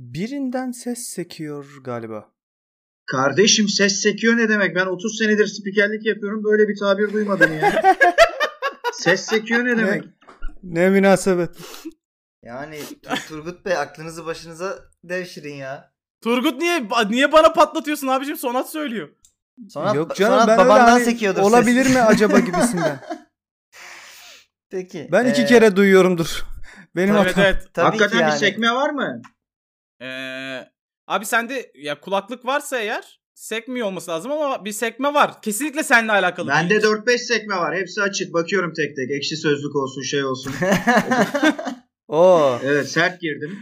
birinden ses sekiyor galiba. Kardeşim ses sekiyor ne demek? Ben 30 senedir spikerlik yapıyorum. Böyle bir tabir duymadım ya. ses sekiyor ne demek? Ne, ne münasebet. Yani Tur- Turgut Bey aklınızı başınıza devşirin ya. Turgut niye niye bana patlatıyorsun abicim? Sonat söylüyor. Sonat, Yok canım Sonat ben öyle babandan hani sekiyordur olabilir ses. mi acaba gibisinden. Peki. Ben iki ee, kere duyuyorumdur. Benim Evet hatam. evet. tabii Hakikaten ki yani. bir sekme var mı? Ee, abi sende ya kulaklık varsa eğer sekmiyor olması lazım ama bir sekme var. Kesinlikle seninle alakalı Bende değil. 4-5 sekme var. Hepsi açık. Bakıyorum tek tek. Ekşi sözlük olsun şey olsun. Oo. Evet sert girdim.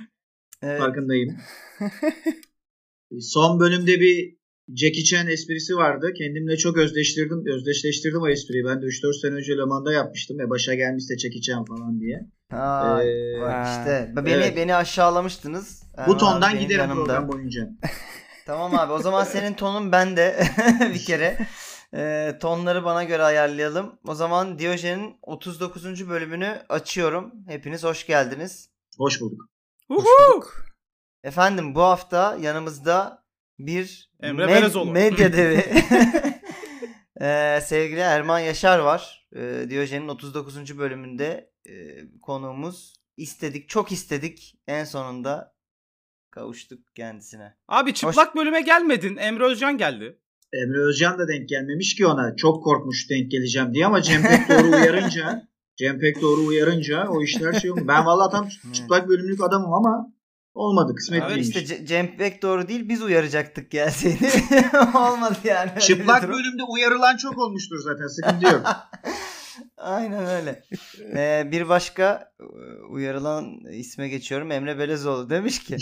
evet. Farkındayım. Son bölümde bir Jackie Chan esprisi vardı. Kendimle çok özdeştirdim. Özdeşleştirdim o espriyi. Ben de 3-4 sene önce Le Mans'da yapmıştım. E başa gelmişse Jackie Chan falan diye. Ha, Ee, bak işte. Beni Evet. beni aşağılamıştınız. Bu tondan abi giderim yanımda. program boyunca. Tamam abi o zaman senin tonun bende bir kere. Ee, tonları bana göre ayarlayalım. O zaman Diyojen'in 39. bölümünü açıyorum. Hepiniz hoş geldiniz. Hoş bulduk. Hoş bulduk. Efendim bu hafta yanımızda bir Emre med- medya devi Ee, sevgili Erman Yaşar var. Ee, Diyojen'in 39. bölümünde e, konuğumuz. İstedik, çok istedik. En sonunda kavuştuk kendisine. Abi çıplak bölüme gelmedin. Emre Özcan geldi. Emre Özcan da denk gelmemiş ki ona. Çok korkmuş denk geleceğim diye ama Cem Pek doğru uyarınca Cem Pek doğru uyarınca o işler şey olmuş. Ben vallahi tam çıplak bölümlük adamım ama olmadı. Kısmet Abi değilmiş. işte Ce- Cem Pek doğru değil biz uyaracaktık ya seni. Olmadı yani. Çıplak bölümde uyarılan çok olmuştur zaten. Sıkıntı yok. Aynen öyle. Ee, bir başka e, uyarılan isme geçiyorum. Emre Belezoğlu demiş ki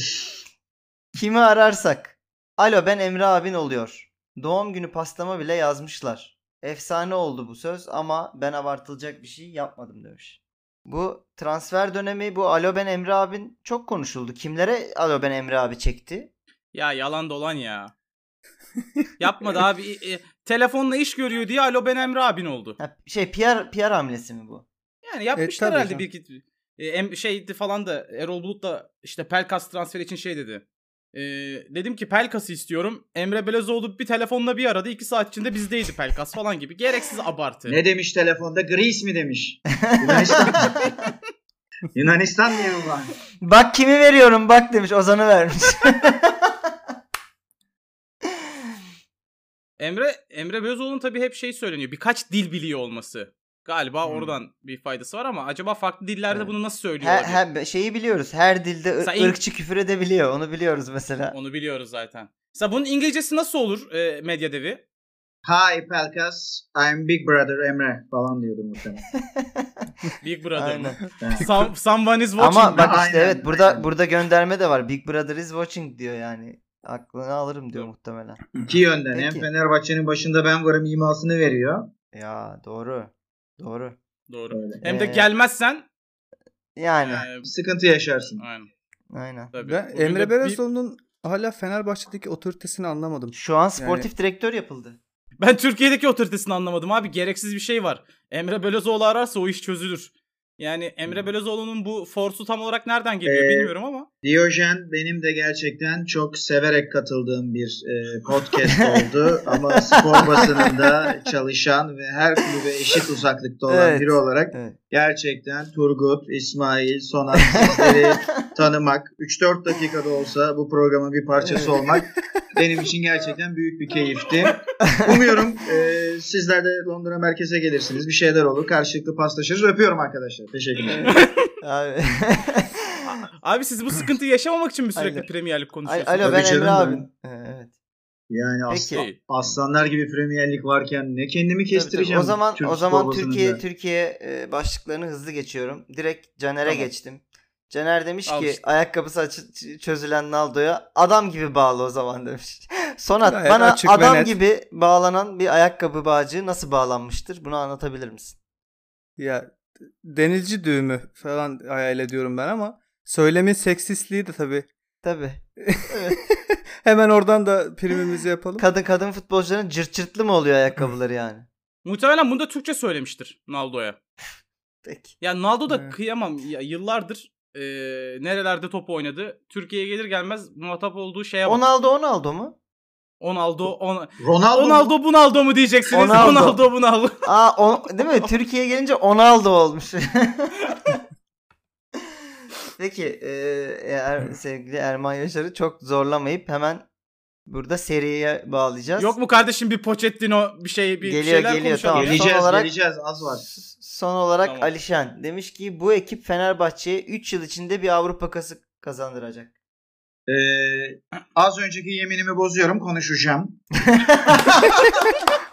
kimi ararsak alo ben Emre abin oluyor. Doğum günü pastama bile yazmışlar. Efsane oldu bu söz ama ben abartılacak bir şey yapmadım demiş. Bu transfer dönemi bu alo ben Emre abin çok konuşuldu. Kimlere alo ben Emre abi çekti? Ya yalan dolan ya. Yapmadı abi. Telefonla iş görüyor diye alo ben Emre abin oldu. Ha, şey PR, PR hamlesi mi bu? Yani yapmışlar E, tabii herhalde bir iki. E, şeydi falan da Erol Bulut da işte Pelkas transferi için şey dedi. E, dedim ki Pelkas'ı istiyorum. Emre Belezoğlu bir telefonla bir aradı. iki saat içinde bizdeydi Pelkas falan gibi. Gereksiz abartı. ne demiş telefonda? Greece mi demiş? Yunanistan. Yunanistan diye mi var? Bak kimi veriyorum bak demiş Ozan'ı vermiş. Emre Emre Belözoğlu'nun tabii hep şey söyleniyor. Birkaç dil biliyor olması. Galiba Hmm. oradan bir faydası var ama acaba farklı dillerde Evet. bunu nasıl söylüyor? Her, her- şeyi biliyoruz. Her dilde in- ırkçı küfür edebiliyor. Onu biliyoruz mesela. Onu biliyoruz zaten. Mesela bunun İngilizcesi nasıl olur e, medya devi? Hi Pelkas, I'm Big Brother Emre falan diyordur muhtemelen. Big Brother. Aynen. Some, someone is watching. Ama bak işte Aynen, evet burada aynen. burada gönderme de var. Big Brother is watching diyor yani. Aklını alırım diyor muhtemelen. İki yönden. Hem Peki. Fenerbahçe'nin başında ben varım imasını veriyor. Ya doğru. Doğru. Doğru. Öyle. Hem de Ee, gelmezsen Yani e, Sıkıntı yaşarsın. aynen. aynen. Tabii. Ben Bugün Emre bir- Belezoğlu'nun hala Fenerbahçe'deki otoritesini anlamadım. Şu an sportif direktör yapıldı. Ben Türkiye'deki otoritesini anlamadım abi. Gereksiz bir şey var. Emre Belözoğlu ararsa o iş çözülür. Yani Emre Belözoğlu'nun bu forsu tam olarak nereden geliyor Ee, bilmiyorum ama. Diyojen benim de gerçekten çok severek katıldığım bir e, podcast oldu. Ama spor basınında çalışan ve her kulübe eşit uzaklıkta olan Evet. biri olarak Evet. gerçekten Turgut, İsmail, Sonat sizleri tanımak, 3-4 dakikada olsa bu programın bir parçası olmak benim için gerçekten büyük bir keyifti. Umuyorum e, sizler de Londra merkeze gelirsiniz. Bir şeyler olur. Karşılıklı paslaşırız. Öpüyorum arkadaşlar. Teşekkürler. Abi. Abi siz bu sıkıntıyı yaşamamak için mi sürekli Aynen. Premier Lig konuşuyorsunuz? Alo Tabii ben Emre. Ee, Evet. Yani Peki. aslan, aslanlar gibi Premier Lig varken ne kendimi Tabii, kestireceğim. tabii. O zaman Türk o zaman. Türkiye Türkiye e, başlıklarını hızlı geçiyorum. Direkt Caner'e Tamam. geçtim. Caner demiş Al ki işte. ayakkabısı açı- çözülen Naldo'ya adam gibi bağlı o zaman demiş. Sonat Gayet bana açık ve adam net. gibi bağlanan bir ayakkabı bağcığı nasıl bağlanmıştır? Bunu anlatabilir misin? Ya denizci düğümü falan hayal ediyorum ben ama söylemin seksistliği de tabii. Tabii. Hemen oradan da primimizi yapalım. Kadın kadın futbolcuların cırt cırtlı mı oluyor ayakkabıları yani? Muhtemelen bunu da Türkçe söylemiştir Naldo'ya. Peki. Ya Naldo da Evet. kıyamam. Ya, yıllardır e, nerelerde top oynadı. Türkiye'ye gelir gelmez muhatap olduğu şeye bak. Ronaldo Ronaldo mu? Onaldo, on, Ronaldo, Ronaldo Bunaldo mu diyeceksiniz? Ronaldo. Ronaldo Bunaldo. Aa o, değil mi? Türkiye'ye gelince Ronaldo olmuş. Peki e, eğer sevgili Erman Yaşar'ı çok zorlamayıp hemen burada seriye bağlayacağız. Yok mu kardeşim bir Pochettino bir şey bir Geliyor, şeyler geliyor, konuşalım tamam. geleceğiz, Son olarak- geleceğiz az var. Son olarak Tamam. Alişen demiş ki bu ekip Fenerbahçe'ye 3 yıl içinde bir Avrupa Kupası kazandıracak. Ee, az önceki yeminimi bozuyorum konuşacağım.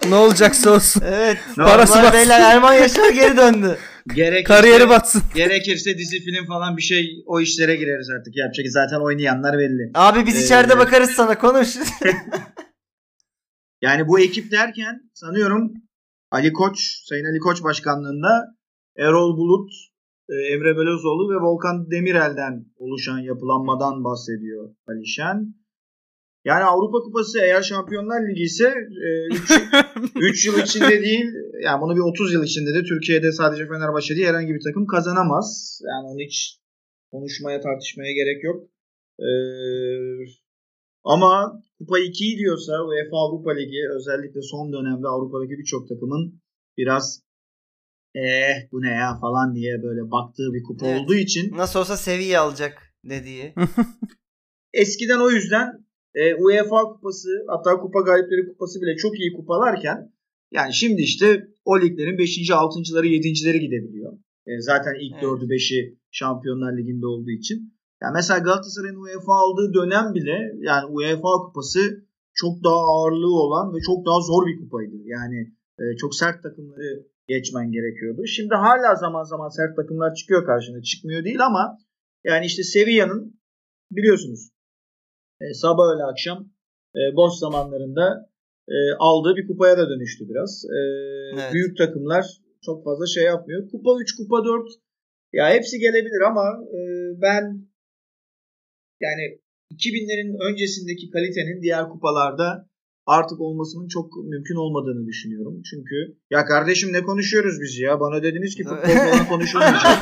Ne olacaksa olsun. Evet. Parası batsın. beyler Erman Yaşar geri döndü. Gerekirse, Kariyeri batsın. gerekirse dizi film falan bir şey o işlere gireriz artık. Yapacak zaten oynayanlar belli. Abi biz Ee, içeride bakarız sana konuş. Yani bu ekip derken sanıyorum Ali Koç, Sayın Ali Koç başkanlığında Erol Bulut, Emre Belözoğlu ve Volkan Demirel'den oluşan yapılanmadan bahsediyor Alişen. Yani Avrupa Kupası eğer Şampiyonlar Ligi ise 3 yıl içinde değil yani bunu bir 30 yıl içinde de Türkiye'de sadece Fenerbahçe değil herhangi bir takım kazanamaz. Yani onu hiç konuşmaya tartışmaya gerek yok. Ee, ama Kupa 2'yi diyorsa UEFA Avrupa Ligi özellikle son dönemde Avrupa'daki birçok takımın biraz eh bu ne ya falan diye böyle baktığı bir kupa Evet. olduğu için Nasıl olsa seviye alacak dediği. eskiden o yüzden e, UEFA kupası hatta kupa galipleri kupası bile çok iyi kupalarken yani şimdi işte o liglerin 5. 6.ları 7.leri gidebiliyor. E, zaten ilk Evet. 4'ü 5'i Şampiyonlar Ligi'nde olduğu için. Yani mesela Galatasaray'ın UEFA aldığı dönem bile yani UEFA kupası çok daha ağırlığı olan ve çok daha zor bir kupaydı. Yani e, çok sert takımları geçmen gerekiyordu. Şimdi hala zaman zaman sert takımlar çıkıyor karşına. Çıkmıyor değil ama yani işte Sevilla'nın biliyorsunuz e, sabah öğle akşam e, boş zamanlarında e, aldığı bir kupaya da dönüştü biraz. E, Evet. Büyük takımlar çok fazla şey yapmıyor. Kupa 3, kupa 4 ya hepsi gelebilir ama e, ben yani 2000'lerin öncesindeki kalitenin diğer kupalarda artık olmasının çok mümkün olmadığını düşünüyorum. Çünkü ya kardeşim ne konuşuyoruz biz ya? Bana dediniz ki futbol falan konuşulmayacak.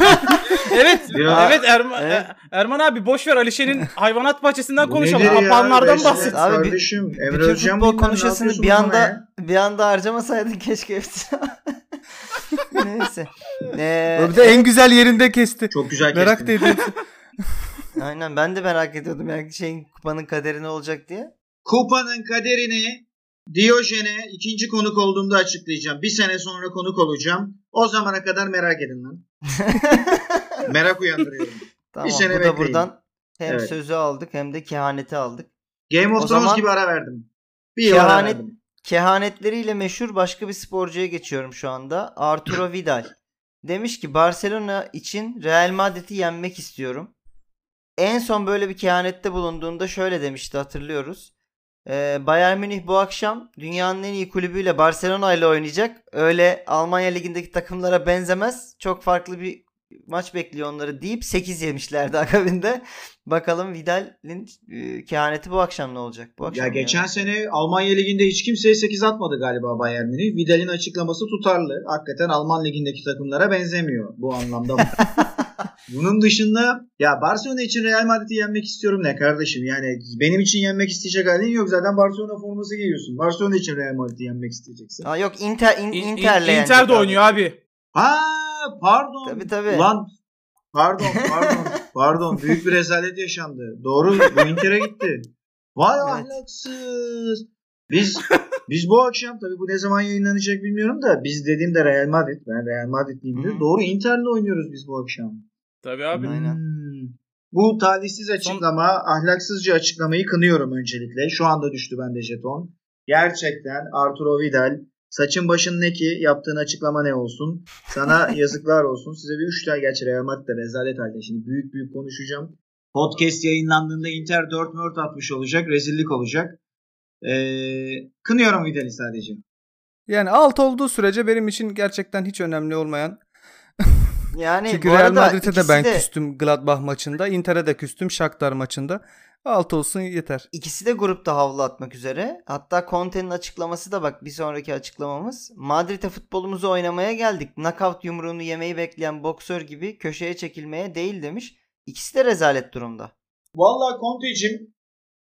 Evet. Biraz- evet Erman, Evet. E- Erman abi boş ver Alişen'in hayvanat bahçesinden Bu konuşalım. ya? Beş- bahset. Abi kardeşim, Emre Bütün Özcan futbol konuşasını bir ya? anda bir anda harcamasaydın keşke hepsi. Neyse. Ee, Bir de en güzel yerinde kesti. Çok güzel Merak kestin. da ediyorum. aynen ben de merak ediyordum yani şeyin kupanın kaderi ne olacak diye. Kupanın kaderini Diyojen'e ikinci konuk olduğumda açıklayacağım. Bir sene sonra konuk olacağım. O zamana kadar merak edin lan. merak uyandırıyorum. Tamam sene bu da bekleyin. buradan hem Evet. sözü aldık hem de kehaneti aldık. Game of Thrones gibi ara verdim. Bir yıl ara Kehanet- verdim. Kehanetleriyle meşhur başka bir sporcuya geçiyorum şu anda. Arturo Vidal. Demiş ki Barcelona için Real Madrid'i yenmek istiyorum. En son böyle bir kehanette bulunduğunda şöyle demişti hatırlıyoruz. Ee, Bayern Münih bu akşam dünyanın en iyi kulübüyle Barcelona ile oynayacak. Öyle Almanya ligindeki takımlara benzemez. Çok farklı bir maç bekliyor onları deyip 8 yemişlerdi akabinde. Bakalım Vidal'in e, kehaneti bu akşam ne olacak? Bu akşam Ya mı geçen yani? sene Almanya Ligi'nde hiç kimseye 8 atmadı galiba Bayern Münih. Vidal'in açıklaması tutarlı. Hakikaten Alman Ligi'ndeki takımlara benzemiyor bu anlamda. Bunun dışında ya Barcelona için Real Madrid'i yenmek istiyorum ne kardeşim? Yani benim için yenmek isteyecek halin yok. Zaten Barcelona forması giyiyorsun. Barcelona için Real Madrid'i yenmek isteyeceksin. Aa, yok Inter in, İn- in- Inter'le Inter de oynuyor abi. Ha pardon. Tabii, tabii. Ulan pardon pardon pardon büyük bir rezalet yaşandı. Doğru bu Inter'e gitti. Vay Evet. ahlaksız. Biz biz bu akşam tabii bu ne zaman yayınlanacak bilmiyorum da biz dediğimde Real Madrid ben Real Madrid'liyim diyor. Doğru Inter'le oynuyoruz biz bu akşam. Tabii abi. Aynen. Hmm. Bu talihsiz açıklama, ahlaksızca açıklamayı kınıyorum öncelikle. Şu anda düştü bende jeton. Gerçekten Arturo Vidal saçın başın ne ki yaptığın açıklama ne olsun? Sana yazıklar olsun. Size bir 3 tane gerçi Real Madrid de rezalet halde. Şimdi büyük büyük konuşacağım. Podcast yayınlandığında Inter 4 4 atmış olacak. Rezillik olacak. Ee, kınıyorum Vidal'i sadece. Yani alt olduğu sürece benim için gerçekten hiç önemli olmayan. Yani Çünkü bu Real Madrid'e de ben de, küstüm Gladbach maçında. Inter'e de küstüm Shakhtar maçında. Alt olsun yeter. ikisi de grupta havlu atmak üzere. Hatta Conte'nin açıklaması da bak bir sonraki açıklamamız. Madrid'e futbolumuzu oynamaya geldik. Knockout yumruğunu yemeyi bekleyen boksör gibi köşeye çekilmeye değil demiş. İkisi de rezalet durumda. Vallahi Conte'cim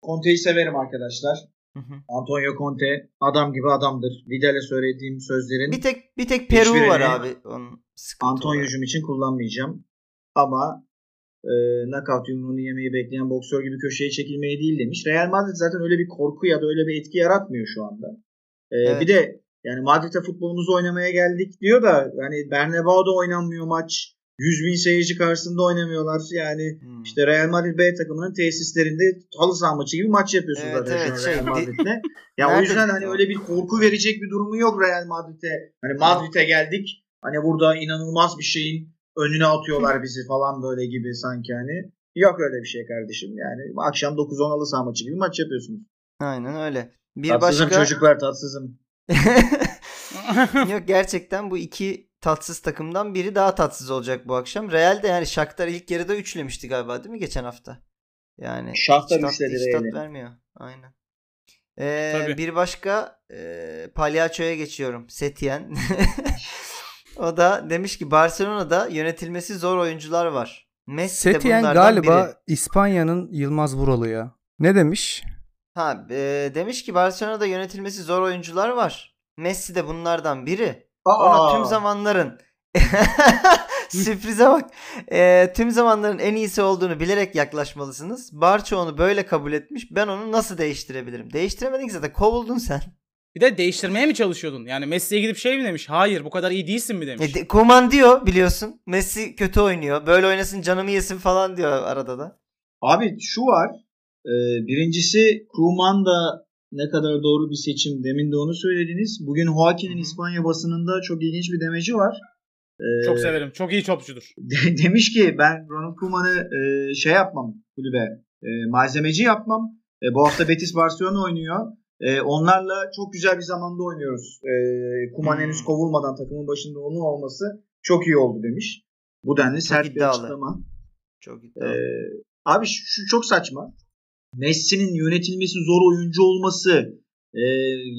Conte'yi severim arkadaşlar. Hı hı. Antonio Conte adam gibi adamdır. Vidal'e söylediğim sözlerin Bir tek bir tek Peru var abi. Onun sıkıntı olarak. Antonio'cum için kullanmayacağım. Ama e, knockout yumruğunu yemeyi bekleyen boksör gibi köşeye çekilmeyi değil demiş. Real Madrid zaten öyle bir korku ya da öyle bir etki yaratmıyor şu anda. E, Evet. Bir de yani Madrid'e futbolumuzu oynamaya geldik diyor da yani Bernabeu'da oynanmıyor maç. 100 bin seyirci karşısında oynamıyorlar. Yani Hmm. işte Real Madrid B takımının tesislerinde halı saha maçı gibi maç yapıyorsun Evet, zaten evet, şey, Real di- Madrid'le. Ya o yüzden hani öyle bir korku verecek bir durumu yok Real Madrid'e. Hani Madrid'e geldik. Hani burada inanılmaz bir şeyin önüne atıyorlar bizi falan böyle gibi sanki hani. Yok öyle bir şey kardeşim. Yani akşam 9-10 halı saha maçı gibi maç yapıyorsunuz. Aynen öyle. Bir tatsızım başka çocuklar tatsızım. Yok gerçekten bu iki tatsız takımdan biri daha tatsız olacak bu akşam. Real de yani Shakhtar ilk yarıda üçlemişti galiba değil mi geçen hafta? Yani Shakhtar üçledi Real'i. vermiyor. Aynen. Ee, Tabii. bir başka e, palyaçoya geçiyorum. Setien. o da demiş ki Barcelona'da yönetilmesi zor oyuncular var. Messi de Setien bunlardan galiba biri. İspanya'nın Yılmaz Vuralı ya. Ne demiş? Ha, e, demiş ki Barcelona'da yönetilmesi zor oyuncular var. Messi de bunlardan biri. Aa, Ona tüm zamanların sürprize bak. E, tüm zamanların en iyisi olduğunu bilerek yaklaşmalısınız. Barça onu böyle kabul etmiş. Ben onu nasıl değiştirebilirim? Değiştiremedin ki zaten. Kovuldun sen. Bir de değiştirmeye mi çalışıyordun? Yani Messi'ye gidip şey mi demiş? Hayır bu kadar iyi değilsin mi demiş. E, de- Koman diyor biliyorsun. Messi kötü oynuyor. Böyle oynasın canımı yesin falan diyor arada da. Abi şu var. e, birincisi Koeman da ne kadar doğru bir seçim. Demin de onu söylediniz. Bugün Joaquin'in. İspanya basınında çok ilginç bir demeci var. E, Çok severim. Çok iyi topçudur. de- demiş ki ben Ronald Koeman'ı e, şey yapmam kulübe. e, malzemeci yapmam. E, bu hafta Betis Barcelona oynuyor. E, onlarla çok güzel bir zamanda oynuyoruz. E, Koeman Hmm. henüz kovulmadan takımın başında onun olması çok iyi oldu demiş. Bu denli sert bir iddialı. açıklama. Çok Ee, iddialı. abi şu, şu çok saçma. Messi'nin yönetilmesi zor oyuncu olması e,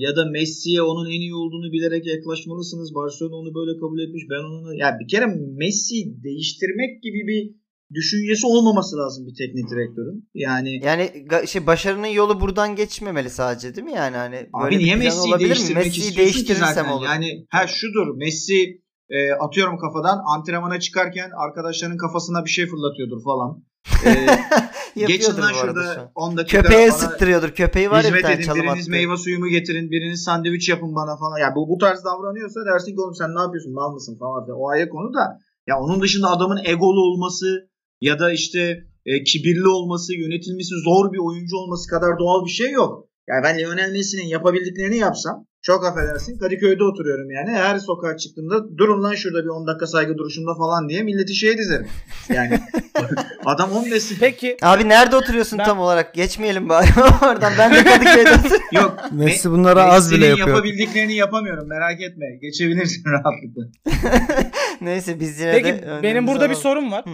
ya da Messi'ye onun en iyi olduğunu bilerek yaklaşmalısınız. Barcelona onu böyle kabul etmiş. Ben onu ya bir kere Messi değiştirmek gibi bir düşüncesi olmaması lazım bir teknik direktörün. Yani Yani şey başarının yolu buradan geçmemeli sadece değil mi yani hani abi böyle bir niye Messi'yi olabilir mi? değiştirmek Messi'yi değiştirirsem zaten? olur. Yani ha şudur Messi e, atıyorum kafadan antrenmana çıkarken arkadaşlarının kafasına bir şey fırlatıyordur falan. E, Geçin lan şurada an. 10 dakika Köpeğe sıktırıyordur. Köpeği var ya bir tane edin. Biriniz attı. meyve suyumu getirin. Biriniz sandviç yapın bana falan. Ya bu, bu tarz davranıyorsa dersin ki oğlum sen ne yapıyorsun mal mısın falan. O ayrı konu da. Ya onun dışında adamın egolu olması ya da işte e, kibirli olması, yönetilmesi zor bir oyuncu olması kadar doğal bir şey yok. Yani ben Lionel Messi'nin yapabildiklerini yapsam çok affedersin Kadıköy'de oturuyorum yani. Her sokağa çıktığımda durun lan şurada bir 10 dakika saygı duruşunda falan diye milleti şeye dizerim. Yani adam 15 Peki Abi nerede oturuyorsun Ben- tam olarak? Geçmeyelim bari oradan. Ben de Kadıköy'de oturuyorum. yok. Messi bunlara az bile Messi'nin yapıyor. yapabildiklerini yapamıyorum merak etme. Geçebilirsin rahatlıkla. Neyse biz yine Peki de benim önlemimizi burada bir alalım. sorum var. Hı.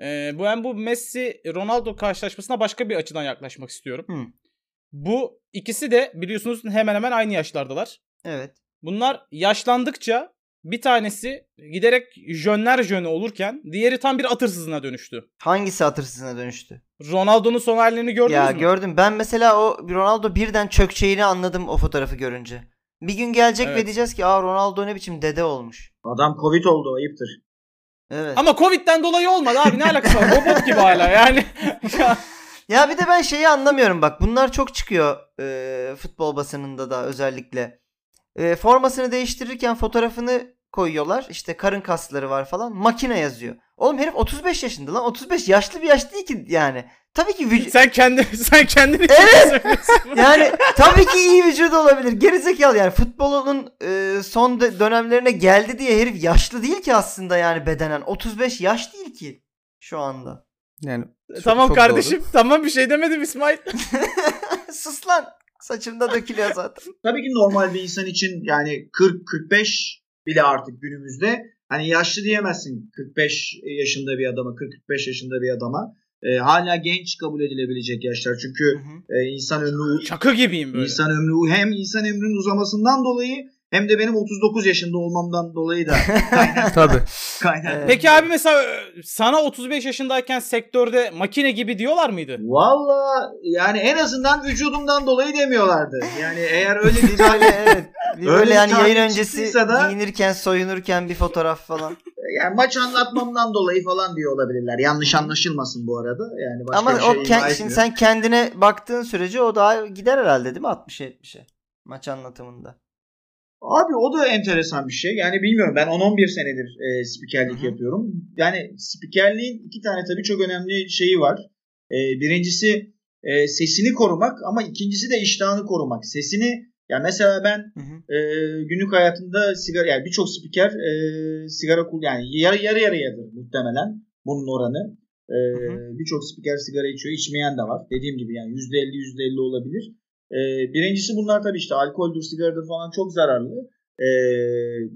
Ee, bu ben bu Messi Ronaldo karşılaşmasına başka bir açıdan yaklaşmak istiyorum. Hı. Bu ikisi de biliyorsunuz hemen hemen aynı yaşlardalar. Evet. Bunlar yaşlandıkça bir tanesi giderek jönler jönü olurken diğeri tam bir atırsızına dönüştü. Hangisi hatırsızına dönüştü? Ronaldo'nun son halini gördünüz ya mü? gördüm. Ben mesela o Ronaldo birden çökeceğini anladım o fotoğrafı görünce. Bir gün gelecek ve Evet. diyeceğiz ki aa Ronaldo ne biçim dede olmuş. Adam Covid oldu ayıptır. Evet. Ama Covid'den dolayı olmadı abi ne alakası var? Robot gibi hala yani. Ya, bir de ben şeyi anlamıyorum bak. Bunlar çok çıkıyor e, futbol basınında da özellikle. E, formasını değiştirirken fotoğrafını koyuyorlar. İşte karın kasları var falan. Makine yazıyor. Oğlum herif 35 yaşında lan. 35 yaşlı bir yaş değil ki yani. Tabii ki vüc- sen kendi sen kendin için Evet. yani tabii ki iyi vücudu olabilir. Gerizekalı yani futbolunun e, son de- dönemlerine geldi diye herif yaşlı değil ki aslında yani bedenen. 35 yaş değil ki şu anda. Yani çok- tamam çok kardeşim. Tamam bir şey demedim İsmail. Sus lan. Saçımda dökülüyor zaten. Tabii ki normal bir insan için yani 40-45 bile artık günümüzde hani yaşlı diyemezsin 45 yaşında bir adama 40-45 yaşında bir adama. Ee, hala genç kabul edilebilecek yaşlar. Çünkü Hı hı. e, insan ömrü Çakı gibiyim böyle. insan ömrü hem insan ömrünün uzamasından dolayı hem de benim 39 yaşında olmamdan dolayı da kaynak. Tabii. kaynak. Evet. Peki abi mesela e, sana 35 yaşındayken sektörde makine gibi diyorlar mıydı? Valla yani en azından vücudumdan dolayı demiyorlardı. Yani eğer öyle bir Böyle evet. Öyle böyle bir yani yayın öncesi da- giyinirken soyunurken bir fotoğraf falan. yani maç anlatmamdan dolayı falan diyor olabilirler. Yanlış anlaşılmasın bu arada. Yani başka Ama bir şey o ima ke- etmiyor. şimdi sen kendine baktığın sürece o daha gider herhalde değil mi 60'a 70'e maç anlatımında. Abi o da enteresan bir şey. Yani bilmiyorum ben 10-11 senedir e, spikerlik Hı hı. yapıyorum. Yani spikerliğin iki tane tabii çok önemli şeyi var. E, birincisi e, sesini korumak ama ikincisi de iştahını korumak. Sesini ya mesela ben Hı hı. e, günlük hayatında sigara yani birçok spiker e, sigara kul yani yarı yarı yarıyadır muhtemelen bunun oranı. E, birçok spiker sigara içiyor, içmeyen de var. Dediğim gibi yani %50 %50 olabilir. E, birincisi bunlar tabii işte alkoldür, sigaradır falan çok zararlı. E,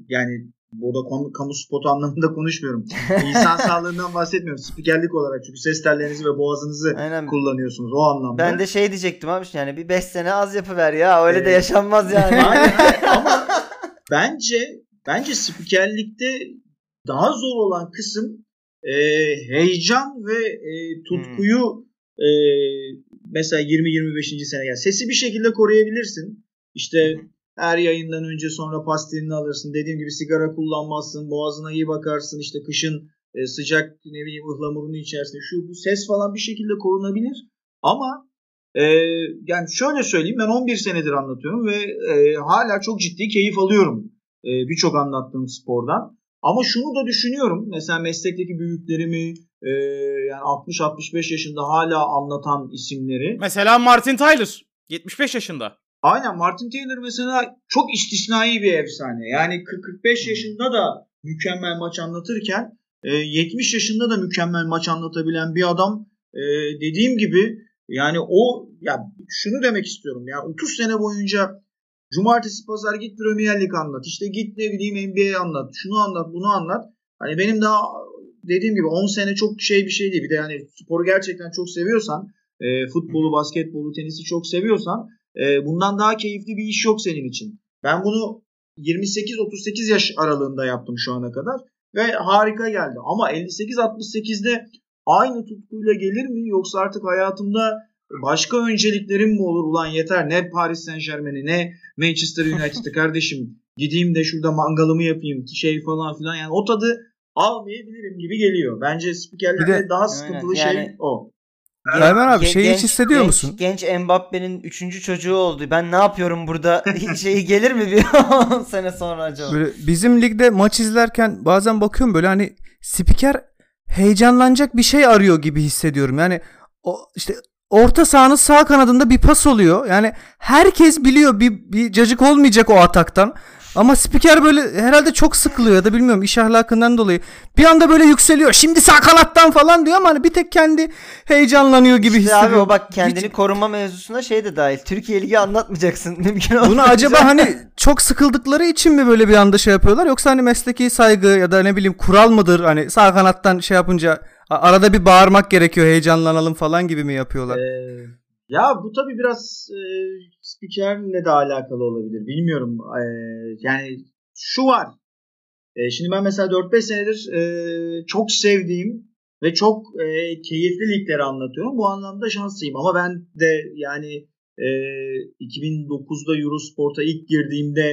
yani burada konu, kamu spotu anlamında konuşmuyorum. İnsan sağlığından bahsetmiyorum. Spikerlik olarak çünkü ses tellerinizi ve boğazınızı Aynen. kullanıyorsunuz o anlamda. Ben de şey diyecektim abi yani bir 5 sene az yapıver ya öyle de Evet. yaşanmaz yani. Ama bence bence spikerlikte daha zor olan kısım e, heyecan ve e, tutkuyu e, mesela 20-25. sene yani sesi bir şekilde koruyabilirsin. İşte her yayından önce sonra pastilini alırsın. Dediğim gibi sigara kullanmazsın. Boğazına iyi bakarsın. İşte kışın e, sıcak ne bileyim ıhlamurunu içersin. Şu bu ses falan bir şekilde korunabilir. Ama e, yani şöyle söyleyeyim ben 11 senedir anlatıyorum ve e, hala çok ciddi keyif alıyorum e, birçok anlattığım spordan. Ama şunu da düşünüyorum. Mesela meslekteki büyüklerimi e, yani 60-65 yaşında hala anlatan isimleri. Mesela Martin Tyler 75 yaşında. Aynen Martin Taylor mesela çok istisnai bir efsane. Yani 40-45 yaşında da mükemmel maç anlatırken e, 70 yaşında da mükemmel maç anlatabilen bir adam e, dediğim gibi yani o ya şunu demek istiyorum ya 30 sene boyunca cumartesi pazar git Premier Lig anlat. İşte git ne bileyim NBA anlat. Şunu anlat bunu anlat. Hani benim daha dediğim gibi 10 sene çok şey bir şey değil. Bir de yani sporu gerçekten çok seviyorsan e, futbolu basketbolu tenisi çok seviyorsan e, bundan daha keyifli bir iş yok senin için. Ben bunu 28-38 yaş aralığında yaptım şu ana kadar ve harika geldi. Ama 58-68'de aynı tutkuyla gelir mi? Yoksa artık hayatımda başka önceliklerim mi olur? Ulan yeter ne Paris Saint Germain'i ne Manchester United'ı kardeşim gideyim de şurada mangalımı yapayım şey falan filan yani o tadı almayabilirim gibi geliyor. Bence spikerlerde de- daha sıkıntılı şey yani- o. Ermen abi şeyi hiç hissediyor genç, musun? Genç Mbappe'nin 3. çocuğu oldu. Ben ne yapıyorum burada? şeyi gelir mi bir 10 sene sonra acaba? Böyle bizim ligde maç izlerken bazen bakıyorum böyle hani spiker heyecanlanacak bir şey arıyor gibi hissediyorum. Yani o işte orta sahanın sağ kanadında bir pas oluyor. Yani herkes biliyor bir, bir cacık olmayacak o ataktan. Ama spiker böyle herhalde çok sıkılıyor ya da bilmiyorum iş ahlakından dolayı. Bir anda böyle yükseliyor. Şimdi sağ kanattan falan diyor ama hani bir tek kendi heyecanlanıyor gibi İşte hissediyorum. abi o bak kendini Hiç- koruma mevzusuna şey de dahil. Türkiye Ligi anlatmayacaksın. Mümkün Bunu acaba hani çok sıkıldıkları için mi böyle bir anda şey yapıyorlar yoksa hani mesleki saygı ya da ne bileyim kural mıdır hani sağ kanattan şey yapınca arada bir bağırmak gerekiyor heyecanlanalım falan gibi mi yapıyorlar? Ee, ya bu tabii biraz e, spikerle de alakalı olabilir. Bilmiyorum. Ee, yani şu var. Ee, şimdi ben mesela 4-5 senedir e, çok sevdiğim ve çok e, keyifli ligleri anlatıyorum. Bu anlamda şanslıyım. Ama ben de yani e, 2009'da Eurosport'a ilk girdiğimde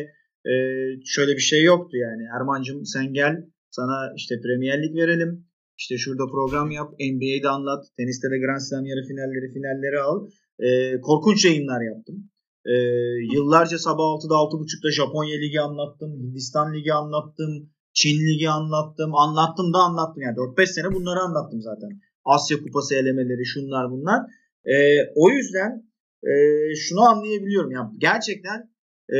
e, şöyle bir şey yoktu yani. Erman'cığım sen gel sana işte Premier Lig verelim. İşte şurada program yap. NBA'de anlat. Teniste de Grand Slam yarı finalleri finalleri al. E, korkunç yayınlar yaptım. E, yıllarca sabah 6'da 6.30'da Japonya Ligi anlattım. Hindistan Ligi anlattım. Çin Ligi anlattım. Anlattım da anlattım. Yani 4-5 sene bunları anlattım zaten. Asya Kupası elemeleri şunlar bunlar. E, o yüzden e, şunu anlayabiliyorum. Yani gerçekten e,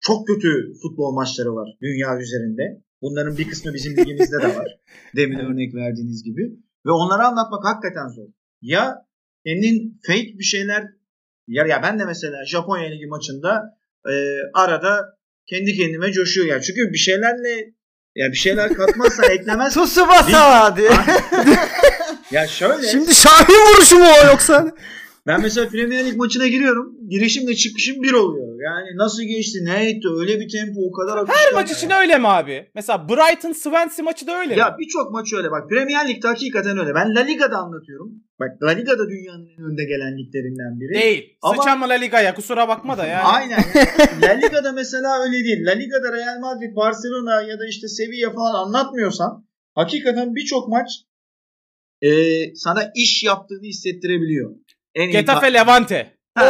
çok kötü futbol maçları var dünya üzerinde. Bunların bir kısmı bizim ligimizde de var. Demin örnek verdiğiniz gibi. Ve onları anlatmak hakikaten zor. Ya kendin fake bir şeyler ya, ya ben de mesela Japonya Ligi maçında e, arada kendi kendime coşuyor ya. Çünkü bir şeylerle ya bir şeyler katmazsan eklemezsen Tsubasa diye. ya şöyle Şimdi Şahin vuruşu mu o yoksa? Ben mesela Premier Lig maçına giriyorum. Girişimle çıkışım bir oluyor. Yani nasıl geçti, ne etti, öyle bir tempo, o kadar. Her maç için öyle mi abi? Mesela Brighton Swansea maçı da öyle mi? Ya birçok maç öyle bak. Premier Lig'de hakikaten öyle. Ben La Liga'da anlatıyorum. Bak La Liga'da dünyanın en önde gelen liglerinden biri. Değil. Ama- Sıçanma La Liga'ya kusura bakma da yani. Aynen. La Liga'da mesela öyle değil. La Liga'da Real Madrid, Barcelona ya da işte Sevilla falan anlatmıyorsan hakikaten birçok maç e, sana iş yaptığını hissettirebiliyor. En iyi Getafe Levante. Ha,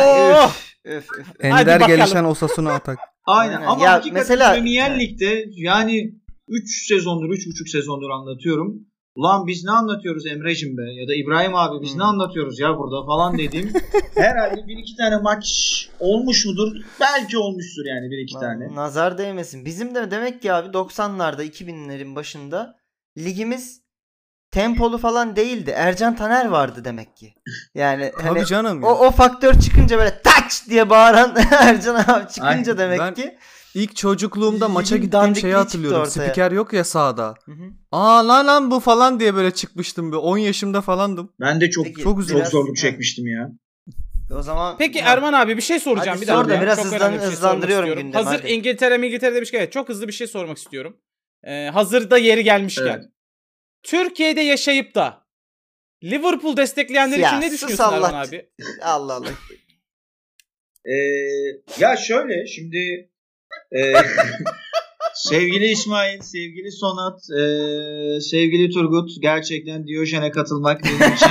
Öf, öf, öf. Ender bakalım. gelişen Osasuna atak. Aynen. Aynen. Ama Ya hakikaten mesela- Premier. Lig'de yani 3 sezondur, 3,5 sezondur anlatıyorum. Ulan biz ne anlatıyoruz Emre'cim be ya da İbrahim abi biz Hmm. ne anlatıyoruz ya burada falan dediğim herhalde bir iki tane maç olmuş mudur? Belki olmuştur yani bir iki tane. Nazar değmesin. Bizim de demek ki abi 90'larda 2000'lerin başında ligimiz tempolu falan değildi. Ercan Taner vardı demek ki. Yani hani Tabii canım. o, ya. o faktör çıkınca böyle taç diye bağıran Ercan abi çıkınca Aynen. demek Ben- ki. İlk çocukluğumda maça gittiğim şeyi hatırlıyorum. Spiker yok ya sahada. Hı hı. Aa lan lan bu falan diye böyle çıkmıştım. Bir 10 yaşımda falandım. Ben de çok Peki, çok güzel. çok biraz- zorluk çekmiştim ya. O zaman Peki Ha. Erman abi bir şey soracağım. Hadi bir sor dakika. da biraz Çok hızlan- bir şey hızlandırıyorum gündemi, Hazır hadi. İngiltere İngiltere demişken evet, çok hızlı bir şey sormak istiyorum. Ee, hazırda yeri gelmişken. Evet. Türkiye'de yaşayıp da Liverpool destekleyenler Ya, için ne düşünüyorsun Allah. Erman abi? Allah Allah. Ee, ya şöyle şimdi e, sevgili İsmail, sevgili Sonat, e, sevgili Turgut gerçekten Diyojen'e katılmak benim için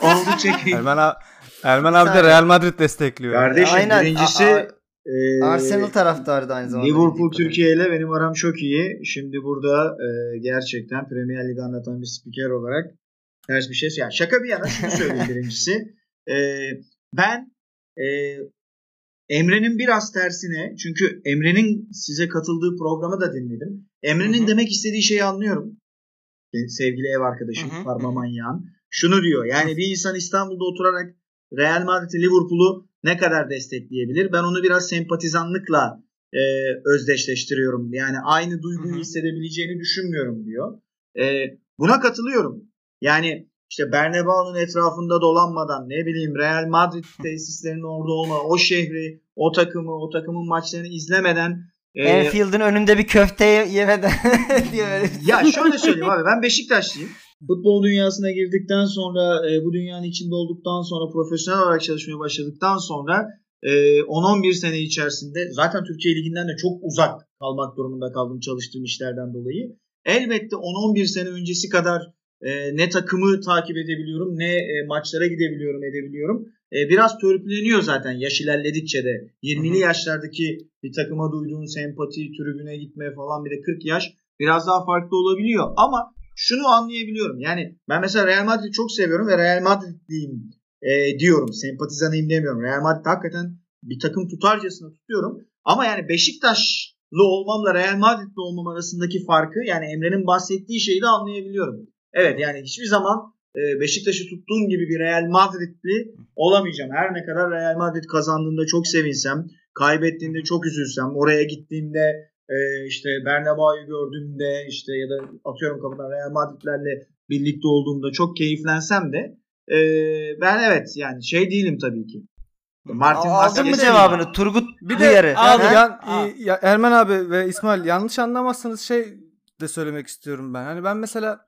oldukça keyifli. Ermen, abi, Ermen abi de Real Madrid destekliyor. Kardeşim Aynen. birincisi A- a- e, Arsenal taraftarı da aynı zamanda. Liverpool. Türkiye ile benim aram çok iyi. Şimdi burada e, gerçekten Premier Lig anlatan bir spiker olarak ters bir şey. Yani şaka bir yana şunu söyleyeyim birincisi. E, ben e, Emre'nin biraz tersine çünkü Emre'nin size katıldığı programı da dinledim. Emre'nin Hı hı. demek istediği şeyi anlıyorum. E, Sevgili ev arkadaşım Parma. Manyağın. Şunu diyor yani bir insan İstanbul'da oturarak Real Madrid Liverpool'u ne kadar destekleyebilir? Ben onu biraz sempatizanlıkla e, özdeşleştiriyorum. Yani aynı duyguyu Hı hı. hissedebileceğini düşünmüyorum diyor. E, buna katılıyorum. Yani işte Bernabéu'nun etrafında dolanmadan ne bileyim Real Madrid tesislerinin orada olma, o şehri, o takımı, o takımın maçlarını izlemeden e, Enfield'ın önünde bir köfte yemeden diye böyle. ya şöyle söyleyeyim abi ben Beşiktaşlıyım. Futbol dünyasına girdikten sonra e, bu dünyanın içinde olduktan sonra profesyonel olarak çalışmaya başladıktan sonra e, 10-11 sene içerisinde zaten Türkiye Ligi'nden de çok uzak kalmak durumunda kaldım çalıştığım işlerden dolayı. Elbette 10-11 sene öncesi kadar e, ne takımı takip edebiliyorum ne e, maçlara gidebiliyorum edebiliyorum. E, biraz törpüleniyor zaten yaş ilerledikçe de. 20'li Hı hı. yaşlardaki bir takıma duyduğun sempati, tribüne gitme falan bir de 40 yaş biraz daha farklı olabiliyor. Ama şunu anlayabiliyorum. Yani ben mesela Real Madrid'i çok seviyorum ve Real Madrid'liyim e, diyorum. Sempatizanıyım demiyorum. Real Madrid hakikaten bir takım tutarcasına tutuyorum. Ama yani Beşiktaşlı olmamla Real Madrid'li olmam arasındaki farkı yani Emre'nin bahsettiği şeyi de anlayabiliyorum. Evet yani hiçbir zaman e, Beşiktaş'ı tuttuğum gibi bir Real Madrid'li olamayacağım. Her ne kadar Real Madrid kazandığında çok sevinsem, kaybettiğinde çok üzülsem, oraya gittiğimde e, işte Bernabeu'yu gördüğümde işte ya da atıyorum kapıdan Real Madrid'lerle birlikte olduğumda çok keyiflensem de e, ben evet yani şey değilim tabii ki. Martin Aldın mı cevabını? Turgut Bir de abi Ha? yan- ya Ermen abi ve İsmail yanlış anlamazsanız şey de söylemek istiyorum ben. Hani ben mesela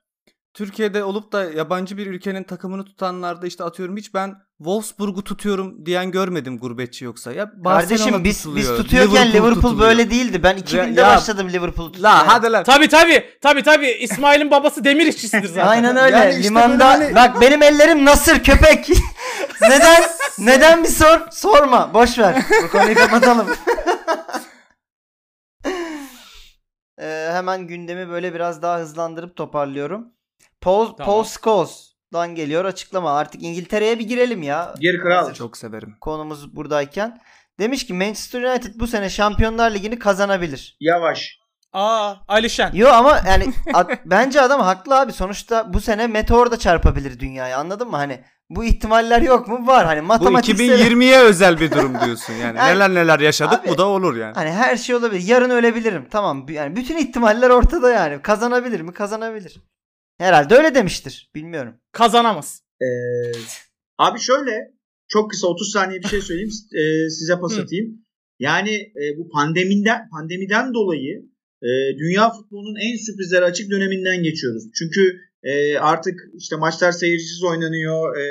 Türkiye'de olup da yabancı bir ülkenin takımını tutanlarda işte atıyorum hiç ben Wolfsburg'u tutuyorum diyen görmedim gurbetçi yoksa. Ya Barcelona Kardeşim biz tutuluyor, biz tutuyorken Liverpool, tutuluyor. böyle değildi. Ben 2000'de Ya- başladım Liverpool'u tutmaya. La hadi lan. Tabi tabi tabi tabi İsmail'in babası demir işçisidir zaten. Aynen öyle. Yani işte Limanda böyle hani- bak benim ellerim nasır köpek. neden? Neden bir sor? Sorma. Boş ver. Bu konuyu kapatalım. Ee, hemen gündemi böyle biraz daha hızlandırıp toparlıyorum. Paul, Tamam. Paul Scholes'dan geliyor açıklama. Artık İngiltere'ye bir girelim ya. Gir kral. Hazır Çok severim. Konumuz buradayken. Demiş ki Manchester United bu sene Şampiyonlar Ligi'ni kazanabilir. Yavaş. Aa Alişen. Yo ama yani at- bence adam haklı abi. Sonuçta bu sene meteor da çarpabilir dünyayı. Anladın mı? Hani bu ihtimaller yok mu? Var. Hani Bu matematiksel 2020'ye özel bir durum diyorsun yani. Yani- neler neler yaşadık Abi- bu da olur yani. Hani her şey olabilir. Yarın ölebilirim. Tamam. Yani bütün ihtimaller ortada yani. Kazanabilir mi? Kazanabilir. Herhalde öyle demiştir. Bilmiyorum. Kazanamaz. Ee, Abi şöyle çok kısa 30 saniye bir şey söyleyeyim e, size pas atayım. Yani e, bu pandemiden pandemiden dolayı e, dünya futbolunun en sürprizlere açık döneminden geçiyoruz. Çünkü e, artık işte maçlar seyircisiz oynanıyor. E,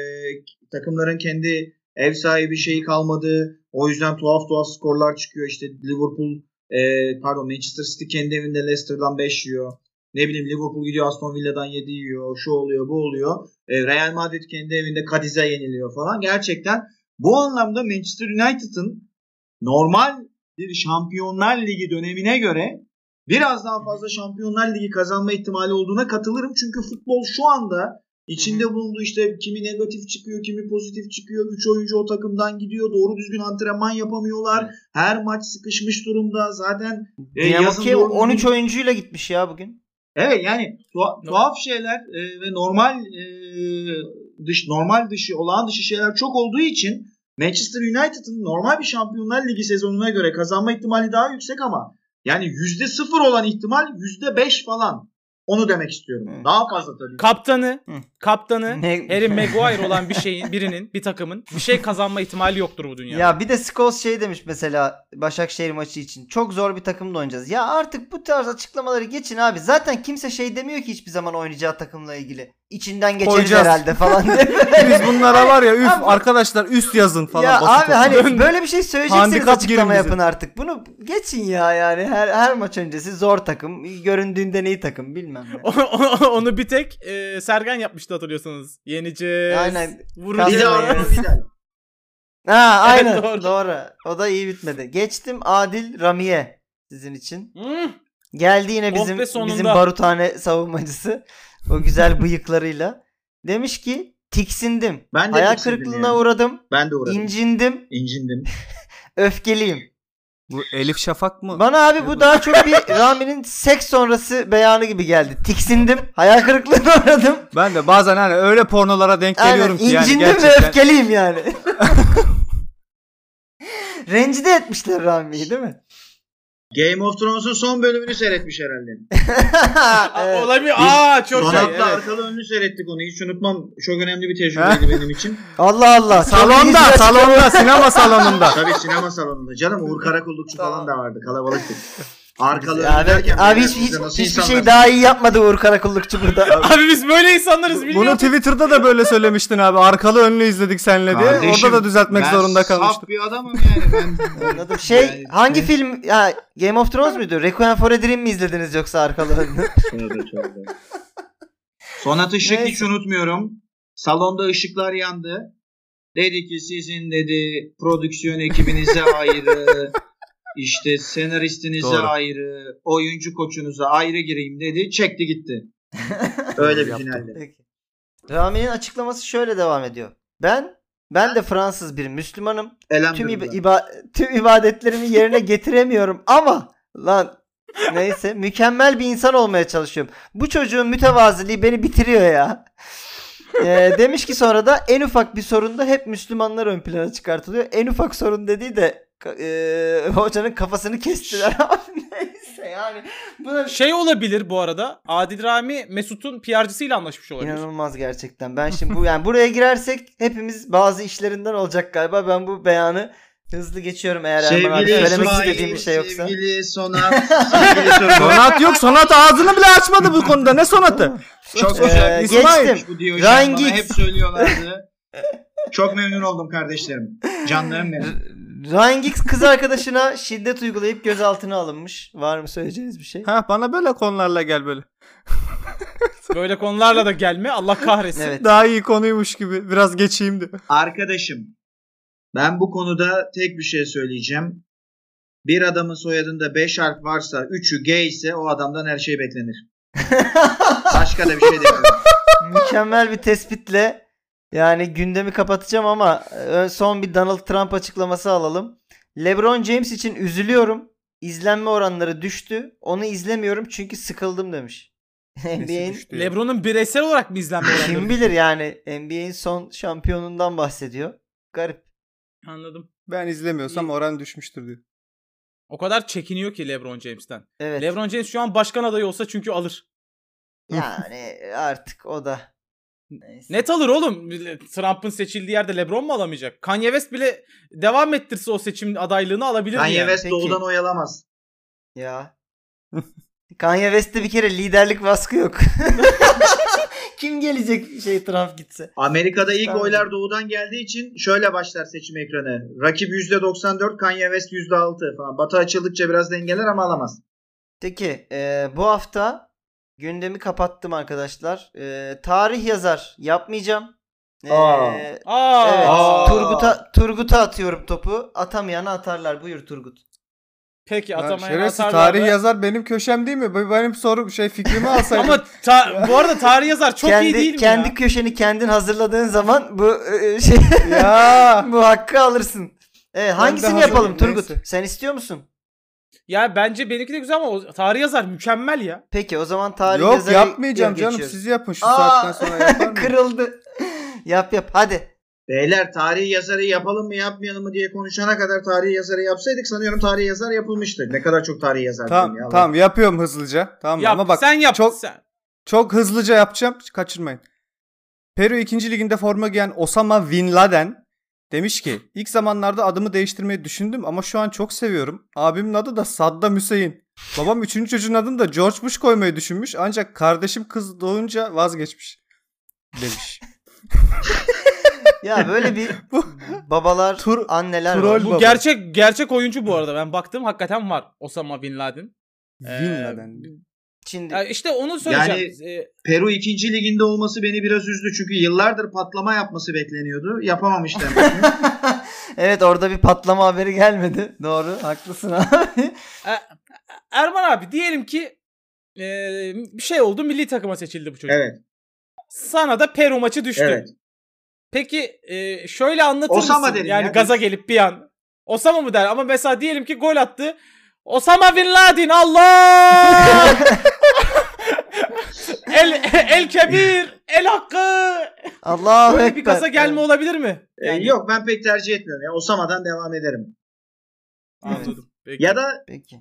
takımların kendi ev sahibi şeyi kalmadı. O yüzden tuhaf tuhaf skorlar çıkıyor. İşte Liverpool e, pardon Manchester City kendi evinde Leicester'dan 5 yiyor. Ne bileyim Liverpool gidiyor Aston Villa'dan 7 yiyor. Şu oluyor bu oluyor. E, Real Madrid kendi evinde Cadiz'e yeniliyor falan. Gerçekten bu anlamda Manchester United'ın normal bir Şampiyonlar Ligi dönemine göre biraz daha fazla Şampiyonlar Ligi kazanma ihtimali olduğuna katılırım. Çünkü futbol şu anda içinde bulunduğu işte kimi negatif çıkıyor, kimi pozitif çıkıyor. 3 oyuncu o takımdan gidiyor. Doğru düzgün antrenman yapamıyorlar. Her maç sıkışmış durumda. Zaten e, yazın Dinamo Kiev doğru 13 düzgün- oyuncuyla gitmiş ya bugün. Evet yani tuha- tuhaf şeyler e, ve normal e, dış normal dışı olağan dışı şeyler çok olduğu için Manchester United'ın normal bir Şampiyonlar Ligi sezonuna göre kazanma ihtimali daha yüksek ama yani yüzde sıfır olan ihtimal yüzde beş falan. Onu demek istiyorum. Hı. Daha fazla tabii. Kaptanı, Hı. kaptanı Ne- Harry Maguire olan bir şeyin, birinin, bir takımın bir şey kazanma ihtimali yoktur bu dünyada. Ya bir de Scholes şey demiş mesela Başakşehir maçı için. Çok zor bir takımla oynayacağız. Ya artık bu tarz açıklamaları geçin abi. Zaten kimse şey demiyor ki hiçbir zaman oynayacağı takımla ilgili. İçinden geçeriz Koyacağız. herhalde falan diye. Biz bunlara var ya üf Abi- arkadaşlar üst yazın falan. ya basit abi hani olsun. böyle bir şey söyleyecekseniz Handikap açıklama girin bize. yapın artık. Bunu geçin ya yani. Her her maç öncesi zor takım. Göründüğünden iyi takım bilmem ne. Onu- onu bir tek e, Sergen yapmıştı hatırlıyorsanız. Yeneceğiz. Aynen. Vuracağız. Bir de Kazanmayı. Arda Vidal. Ha aynen doğru. doğru. O da iyi bitmedi. Geçtim Adil Ramiye sizin için. Hmm. Geldi yine Oh bizim sonunda. bizim baruthane savunmacısı. O güzel bıyıklarıyla. Demiş ki tiksindim. Ben de Hayal kırıklığına yani. uğradım. Ben de uğradım. incindim. İncindim. Öfkeliyim. Bu Elif Şafak mı? Bana abi bu daha çok bir Rami'nin seks sonrası beyanı gibi geldi. Tiksindim. Hayal kırıklığına uğradım. Ben de bazen hani öyle pornolara denk geliyorum Aynen, ki yani incindim ve öfkeliyim yani. Rencide etmişler Rami'yi değil mi? Game of Thrones'un son bölümünü seyretmiş herhalde. Evet. Olabilir. Aa çok şey. Sonat'la Evet. arkalı önlü seyrettik onu. Hiç unutmam. Çok önemli bir tecrübeydi benim için. Allah Allah. Salonda, salonda, sinema salonunda. Tabii sinema salonunda. Canım Uğur Karakullukçu falan da vardı. Kalabalıktık. Arkalı önlü Abi, derken abi hiç, siz hiç, hiçbir insanlar? şey daha iyi yapmadı Uğur Karakullukçu burada. Abi biz böyle insanlarız biliyor Bunu? Twitter'da da böyle söylemiştin abi. Arkalı önlü izledik seninle diye. Kardeşim, Orada da düzeltmek ben zorunda saf kalmıştım. bir adamım yani. Ben. Şey Yani- hangi film ya Game of Thrones muydu? Requiem for a Dream mi izlediniz yoksa arkalı önlü? Sonat Işık Neyse. hiç unutmuyorum. Salonda ışıklar yandı. Dedi ki sizin dedi prodüksiyon ekibinize ayrı, işte senaristinize Doğru. ayrı, oyuncu koçunuza ayrı gireyim dedi. Çekti gitti. Öyle bir finalde. Peki. Rami'nin açıklaması şöyle devam ediyor. Ben ben de Fransız bir Müslümanım. Tüm, iba- iba- tüm ibadetlerimi yerine getiremiyorum ama lan neyse mükemmel bir insan olmaya çalışıyorum. Bu çocuğun mütevaziliği beni bitiriyor ya. Ee, demiş ki sonra da en ufak bir sorunda hep Müslümanlar ön plana çıkartılıyor. En ufak sorun dediği de e, hocanın kafasını kestiler abi neyse yani. Buna Şey olabilir bu arada. Adil Rami Mesut'un PR'cısıyla anlaşmış olabilir. İnanılmaz gerçekten. Ben şimdi bu yani buraya girersek hepimiz bazı işlerinden olacak galiba. Ben bu beyanı hızlı geçiyorum eğer Erman abi Sevgili söylemek İsmail, istediğim bir şey yoksa. sevgili Sonat, sevgili Sonat. Yok. Sonat ağzını bile açmadı bu konuda. Ne sonatı? Çok Ee. İsmail. geçtim. Bu diyor Ryan Giggs. hep söylüyorlardı. Çok memnun oldum kardeşlerim. Canlarım benim. Ryan Giggs kız arkadaşına şiddet uygulayıp gözaltına alınmış. Var mı söyleyeceğiniz bir şey? Ha bana böyle konularla gel böyle. Böyle konularla da gelme. Allah kahretsin. Evet. Daha iyi konuymuş gibi. Biraz geçeyim de. Arkadaşım ben bu konuda tek bir şey söyleyeceğim. Bir adamın soyadında 5 harf varsa 3'ü G ise o adamdan her şey beklenir. Başka da bir şey demiyorum. Mükemmel bir tespitle yani gündemi kapatacağım ama e, son bir Donald Trump açıklaması alalım. LeBron James için üzülüyorum. İzlenme oranları düştü. Onu izlemiyorum çünkü sıkıldım demiş. NBA'in? Lebron'un bireysel olarak mı izlenme oranları? kim bilir yani NBA'in son şampiyonundan bahsediyor. Garip. Anladım. Ben izlemiyorsam oran düşmüştür diyor. O kadar çekiniyor ki LeBron James'ten. Evet. LeBron James şu an başkan adayı olsa çünkü alır. Yani artık o da Neyse. Net alır oğlum. Trump'ın seçildiği yerde LeBron mu alamayacak? Kanye West bile devam ettirse o seçim adaylığını alabilir Kanye yani. West Peki. doğudan oyalamaz. Ya. Kanye West'te bir kere liderlik baskı yok. Kim gelecek şey Trump gitse? Amerika'da ilk Tamam. oylar doğudan geldiği için şöyle başlar seçim ekranı. Rakip %94, Kanye West %6 falan. Batı açıldıkça biraz dengeler ama alamaz. Peki e, bu hafta gündemi kapattım arkadaşlar. E, tarih yazar yapmayacağım. E, Aa. Evet. Aa. Turgut'a Turgut'a atıyorum topu. Atamayanı atarlar. Buyur Turgut. Peki atamayan şerefsiz atarlar tarih da- yazar benim köşem değil mi? Benim sorum şey fikrimi alsaydın. Ama ta- bu arada tarih yazar çok kendi iyi değil mi kendi ya? köşeni kendin hazırladığın zaman bu e, şey ya. bu hakkı alırsın. Evet, hangisini yapalım Turgut? neyse. Sen istiyor musun? Ya bence benimki de güzel ama o tarih yazar mükemmel ya. Peki o zaman tarih Yok yazarı yapmayacağım canım. geçiyoruz. Siz yapın şu Aa, saatten sonra yapar mıyım? Kırıldı. yap yap hadi. Beyler tarih yazarı yapalım mı yapmayalım mı diye konuşana kadar tarih yazarı yapsaydık sanıyorum tarih yazar yapılmıştı. Ne kadar çok tarih yazar Tamam ya. tamam yapıyorum hızlıca. Tamam Yap, ama bak sen yap. çok sen. çok hızlıca yapacağım. Kaçırmayın. Peru 2. liginde forma giyen Osama Bin Laden demiş ki ilk zamanlarda adımı değiştirmeyi düşündüm ama şu an çok seviyorum. Abimin adı da Saddam Hüseyin. Babam 3. çocuğun adını da George Bush koymayı düşünmüş ancak kardeşim kız doğunca vazgeçmiş. Demiş. Ya böyle bir Bu- babalar, Tur- anneler troll var. Bu baba. gerçek gerçek oyuncu bu arada. Ben baktım hakikaten var. Osama Bin Laden. Bin Ee, Şimdi Ya işte onu söyleyeceğim. Ee, Peru 2. liginde olması beni biraz üzdü. Çünkü yıllardır patlama yapması bekleniyordu. Yapamamış demek ki. evet orada bir patlama haberi gelmedi. Doğru, haklısın abi. Erman abi diyelim ki e, bir şey oldu milli takıma seçildi bu çocuk. evet. Sana da Peru maçı düştü. Evet. Peki e, şöyle anlatır Osama mısın? derim Yani ya. gaza gelip bir an. Osama mı der? Ama mesela diyelim ki gol attı. Osama Bin Laden Allah! el, el kebir, el hakkı. Allahu Böyle bir gaza gelme olabilir mi? Ee, yok ben pek tercih etmiyorum. Ya. Osama'dan devam ederim. Anladım. Peki. Ya da Peki.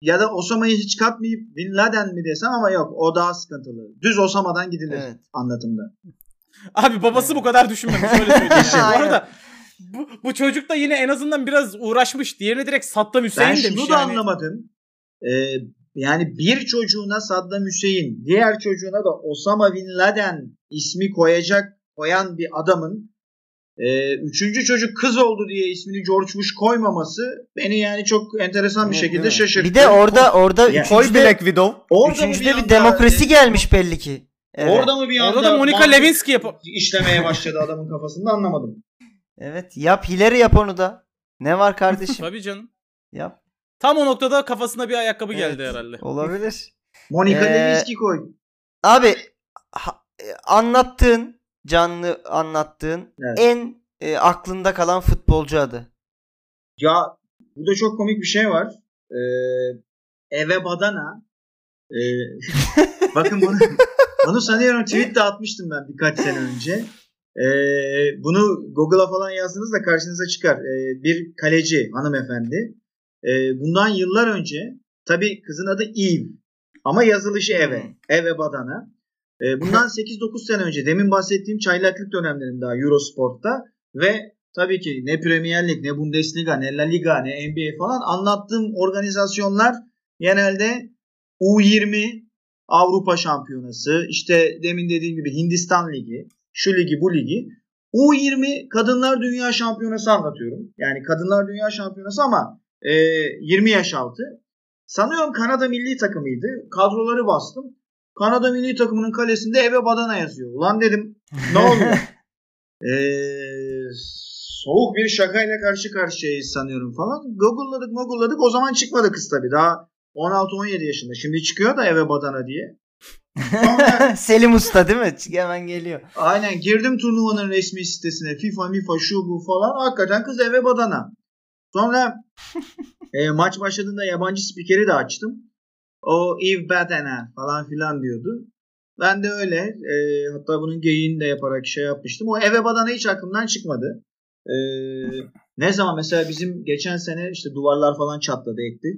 ya da Osama'yı hiç katmayıp Bin Laden mi desem ama yok o daha sıkıntılı. Düz Osama'dan gidilir Evet. anlatımda. Abi babası bu kadar düşünmemiş. Öyle söyleyeyim. yani. bu arada bu, bu çocuk da yine en azından biraz uğraşmış. Diğerine direkt Saddam Hüseyin Ben şunu demiş da yani. anlamadım. Ee, yani bir çocuğuna Saddam Hüseyin, diğer çocuğuna da Osama Bin Laden ismi koyacak koyan bir adamın e, üçüncü çocuk kız oldu diye ismini George Bush koymaması beni yani çok enteresan bir Evet, şekilde şaşırttı. Bir de orada orada Ya, Koy Black Widow. orada üçüncüde bir anda- demokrasi gelmiş belli ki. Evet. Orada mı bir anda Orada da Monica Lewinsky yap. işlemeye başladı adamın kafasında anlamadım. Evet. Yap Hillary yap onu da. Ne var kardeşim? Tabii canım. yap. Tam o noktada kafasına bir ayakkabı Evet. geldi herhalde. Olabilir. Monica Ee, Lewinsky koy. Abi ha- e, anlattığın canlı anlattığın Evet. en e, aklında kalan futbolcu adı. Ya burada çok komik bir şey var. Ee, Eve Badana. Ee, bakın bunu bunu sanıyorum tweet de atmıştım ben birkaç sene önce. Ee, bunu Google'a falan yazdığınızda karşınıza çıkar. Ee, bir kaleci hanımefendi. Ee, bundan yıllar önce tabii kızın adı Eve ama yazılışı Eve. Eve Badana. Ee, bundan 8-9 sene önce demin bahsettiğim çaylaklık dönemlerim daha Eurosport'ta ve tabii ki ne Premier Lig, ne Bundesliga, ne La Liga, ne NBA falan anlattığım organizasyonlar genelde U20 Avrupa Şampiyonası, işte demin dediğim gibi Hindistan Ligi, şu ligi bu ligi. U20 Kadınlar Dünya Şampiyonası anlatıyorum. Yani Kadınlar Dünya Şampiyonası ama e, 20 yaş altı. Sanıyorum Kanada milli takımıydı. Kadroları bastım. Kanada milli takımının kalesinde Eve Badana yazıyor. Ulan dedim ne oluyor? Ee, soğuk bir şakayla karşı karşıyayız sanıyorum falan. Google'ladık mogulladık o zaman çıkmadı kız tabii. Daha 16-17 yaşında. Şimdi çıkıyor da eve badana diye. Sonra Selim Usta değil mi? Hemen geliyor. aynen girdim turnuvanın resmi sitesine. FIFA, FIFA, şu bu falan. Hakikaten kız eve badana. Sonra e, maç başladığında yabancı spikeri de açtım. O Eve Badana falan filan diyordu. Ben de öyle. e, hatta bunun geyiğini de yaparak şey yapmıştım. O eve badana hiç aklımdan çıkmadı. E, ne zaman mesela bizim geçen sene işte duvarlar falan çatladı etti.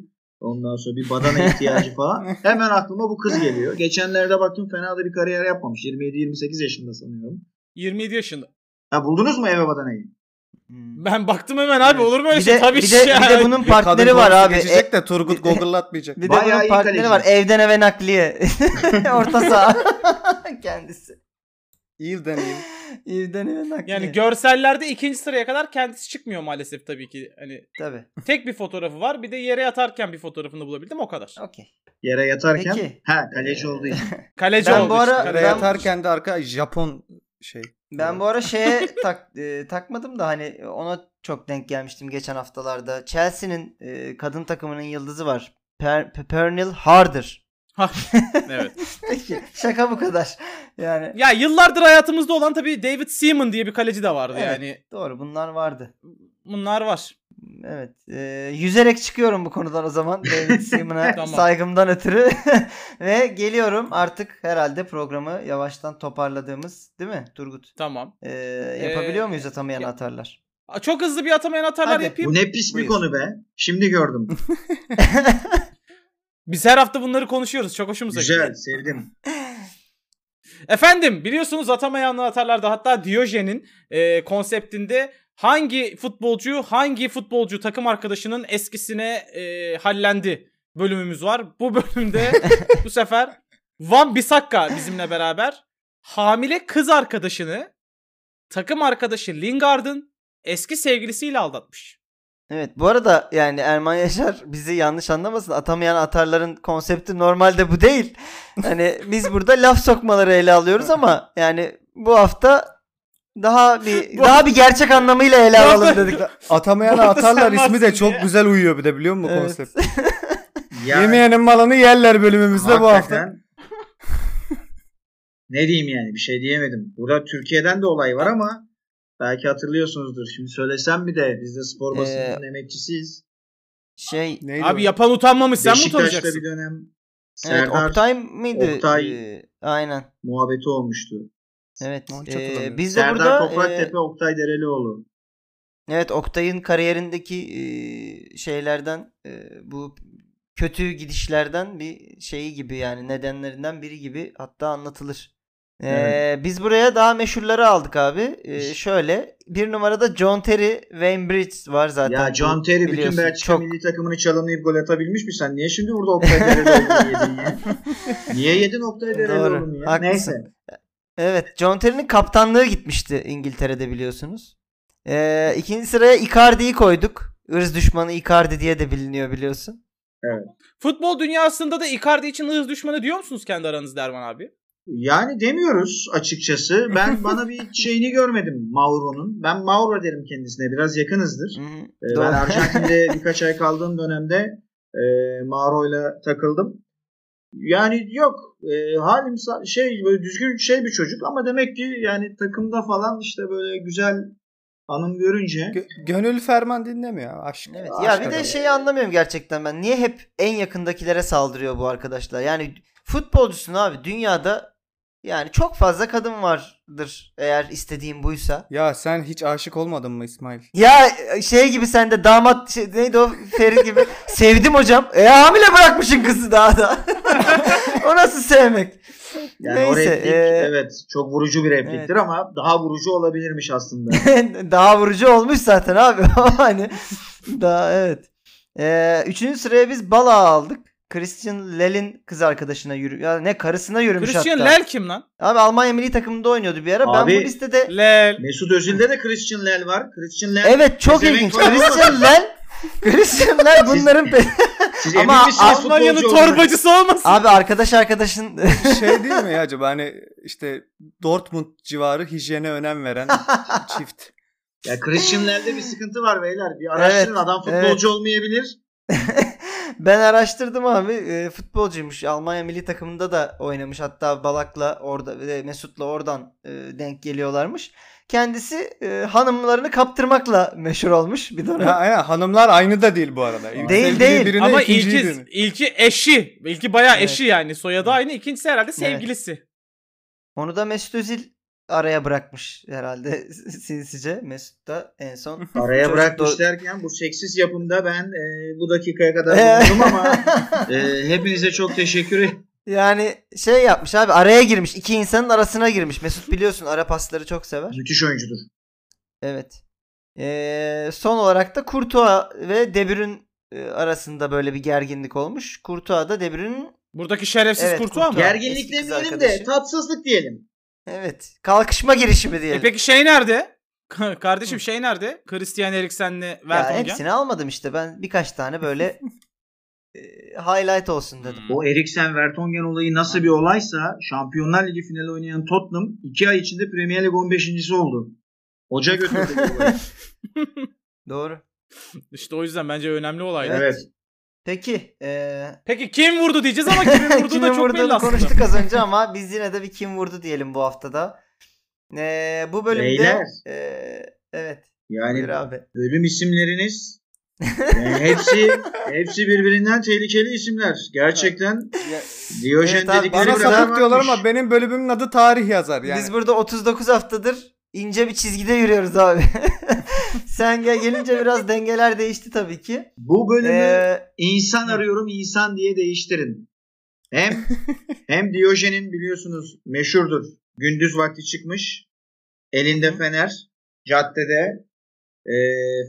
Ondan sonra bir badana ihtiyacı falan. Hemen aklıma bu kız geliyor. Geçenlerde baktım fena da bir kariyer yapmamış. 27-28 yaşında sanıyorum. 27 yaşında. Ha buldunuz mu eve badanayı? Hmm. Ben baktım hemen abi olur mu öyle Bir şey? de, Tabii bir de, bir de bunun partneri var abi. Geçecek E, de Turgut bir de- Google'latmayacak. bir de Bayağı bunun partneri kaleci. var. Evden eve nakliye. Orta saha. Kendisi. Evden ev. Evden eve nakliye. Yani görsellerde ikinci sıraya kadar kendisi çıkmıyor maalesef tabii ki. Hani Tabii. tek bir fotoğrafı var. Bir de yere yatarken bir fotoğrafını bulabildim o kadar. Okey. Yere yatarken. Peki. Ha kaleci olduğu için. Kaleci Ben oldu bu ara- işte. Kale Ben- yatarken de arka Japon şey. Ben bu ara şeye tak, e, takmadım da hani ona çok denk gelmiştim geçen haftalarda. Chelsea'nin e, kadın takımının yıldızı var. Per, Pernil Harder. evet. Peki şaka bu kadar. Yani Ya yıllardır hayatımızda olan tabii David Seaman diye bir kaleci de vardı Evet. yani. doğru bunlar vardı. Bunlar var. Evet. e, yüzerek çıkıyorum bu konudan o zaman. David Seaman'a Tamam. saygımdan ötürü. Ve geliyorum artık herhalde programı yavaştan toparladığımız değil mi Turgut? Tamam. E, yapabiliyor Ee, muyuz atamayan ya- atarlar? Aa, Çok hızlı bir atamayan atarlar Hadi. yapayım. Bu ne pis bir Buyur. konu be. Şimdi gördüm. Biz her hafta bunları konuşuyoruz. Çok hoşumuza gidiyor. Güzel sevdim. Efendim biliyorsunuz atamayan atarlarda hatta Diyojen'in e, konseptinde hangi futbolcu hangi futbolcu takım arkadaşının eskisine e, hallendi bölümümüz var. Bu bölümde bu sefer Van Bissaka bizimle beraber hamile kız arkadaşını takım arkadaşı Lingard'ın eski sevgilisiyle aldatmış. Evet bu arada yani Erman Yaşar bizi yanlış anlamasın. Atamayan atarların konsepti normalde bu değil. Hani biz burada laf sokmaları ele alıyoruz ama yani bu hafta daha bir daha bir gerçek anlamıyla ele alalım dedik. Atamayana atarlar ismi de çok güzel uyuyor bir de biliyor musun bu Evet. konsept? Ya, Yemeyenin malını yerler bölümümüzde bu hafta. ne diyeyim yani bir şey diyemedim. Burada Türkiye'den de olay var ama belki hatırlıyorsunuzdur. Şimdi söylesem bir de biz de spor Ee, basınının emekçisiyiz. Şey Neydi Abi o? yapan utanmamış sen mi Beşiktaş'ta utanacaksın? bir dönem evet Serdar Oktay mıydı? Oktay. Ee, aynen. muhabbeti olmuştu. Evet. Ee, hatırlamıyorum. biz de Serdar burada Topraktepe, e, Oktay Derelioğlu. Evet Oktay'ın kariyerindeki e, şeylerden e, bu kötü gidişlerden bir şeyi gibi yani nedenlerinden biri gibi hatta anlatılır. E, Evet. Biz buraya daha meşhurları aldık abi. E, şöyle bir numarada John Terry, Wayne Bridge var zaten. Ya John Terry bütün biliyorsun, Belçika çok milli takımını çalımlayıp gol atabilmiş mi sen? Niye şimdi burada Oktay Derelioğlu'nu yedin ya? Niye yedin Oktay Derelioğlu'nu ya? haklısın. Neyse. Evet, John Terry'nin kaptanlığı gitmişti İngiltere'de biliyorsunuz. E, ikinci sıraya Icardi'yi koyduk. Irz düşmanı Icardi diye de biliniyor biliyorsun. Futbol dünyasında da Icardi için ırz düşmanı diyor musunuz kendi aranızda Erman abi? Yani demiyoruz açıkçası. Ben bana bir şeyini görmedim Mauro'nun. Ben Mauro derim kendisine. Biraz yakınızdır. Hı hı, Ee, ben Arjantin'de birkaç ay kaldığım dönemde e, Mauro'yla takıldım. Yani yok e, halim şey böyle düzgün şey bir çocuk ama demek ki yani takımda falan işte böyle güzel hanım görünce Gö- gönül ferman dinlemiyor aşk. Evet. aşk Ya bir de adamı. şeyi anlamıyorum gerçekten ben. Niye hep en yakındakilere saldırıyor bu arkadaşlar? Yani futbolcusun abi dünyada yani çok fazla kadın vardır eğer istediğin buysa. Ya sen hiç aşık olmadın mı İsmail? Ya şey gibi sen de damat şey, neydi o Ferit gibi sevdim hocam. E hamile bırakmışsın kızı daha da. o nasıl sevmek? yani o Neyse, replik e, evet çok vurucu bir repliktir evet. ama daha vurucu olabilirmiş aslında. daha vurucu olmuş zaten abi. hani daha evet. Ee, üçüncü sıraya biz Bala aldık. Christian Lell'in kız arkadaşına yürü ya ne karısına yürümüş Christian hatta. Lel kim lan? Abi Almanya milli takımında oynuyordu bir ara. ben Abi- bu listede Lel. Mesut Özil'de de Christian Lel var. Christian Lel evet çok ilginç. Christian Lell Christian Lell bunların pe- siz Ama misiniz Almanya'nın futbolcu olduğunu? torbacısı olmasın? Abi arkadaş arkadaşın Şey değil mi ya acaba hani işte Dortmund civarı hijyene önem veren çift. Ya Christian Lel'de bir sıkıntı var beyler. Bir araştırın Evet, adam futbolcu olmayabilir. ben araştırdım abi. E, futbolcuymuş. Almanya milli takımında da oynamış. Hatta Balak'la orada ve Mesut'la oradan e, denk geliyorlarmış. Kendisi e, hanımlarını kaptırmakla meşhur olmuş bir dönem. Ha, aynen hanımlar aynı da değil bu arada. İlk Değil, değil. birine, Ama ilki, birine. ilki eşi. İlki bayağı Evet. eşi yani. Soyadı aynı. İkincisi herhalde sevgilisi. Onu da Mesut Özil araya bırakmış herhalde sinsice. Mesut da en son. Araya bırakmış derken bu seksiz yapımda ben e, bu dakikaya kadar bulundum ama e, hepinize çok teşekkür ederim. Yani şey yapmış abi araya girmiş. iki insanın arasına girmiş. Mesut biliyorsun ara pasları çok sever. Müthiş oyuncudur. Evet. Ee, son olarak da Courtois ve De Bruyne e, arasında böyle bir gerginlik olmuş. Courtois da De Bruyne'in Buradaki şerefsiz Evet, Kurtuğa mı? Kurtuğa. Gerginlik demeyelim de tatsızlık diyelim. evet kalkışma girişimi E diyelim. peki şey nerede? Kardeşim şey nerede? Christian Eriksen'le ya Vertonghen. hepsini almadım işte ben birkaç tane böyle e, highlight olsun dedim. Hmm. O Eriksen Vertonghen olayı nasıl bir olaysa Şampiyonlar Ligi finali oynayan Tottenham 2 ay içinde Premier Lig 15.si oldu. Hoca götürdü bu olayı. Doğru. İşte o yüzden bence önemli olaydı. Evet. Evet. Peki e, Peki kim vurdu diyeceğiz ama kimin vurduğu kimin da çok belli aslında. konuştuk az önce ama biz yine de bir kim vurdu diyelim bu haftada. E, bu bölümde Beyler. e, evet Yani buyur abi. bölüm isimleriniz yani hepsi hepsi birbirinden tehlikeli isimler. Gerçekten Diyojen Evet abi, dedikleri Bana sapık diyorlar ama benim bölümümün adı tarih yazar yani. Biz burada 39 haftadır ince bir çizgide yürüyoruz abi. Sen gel gelince biraz dengeler değişti tabii ki. Bu bölümü Ee, insan arıyorum insan diye değiştirin. Hem hem Diyojen'in biliyorsunuz meşhurdur. Gündüz vakti çıkmış. Elinde fener. Caddede e,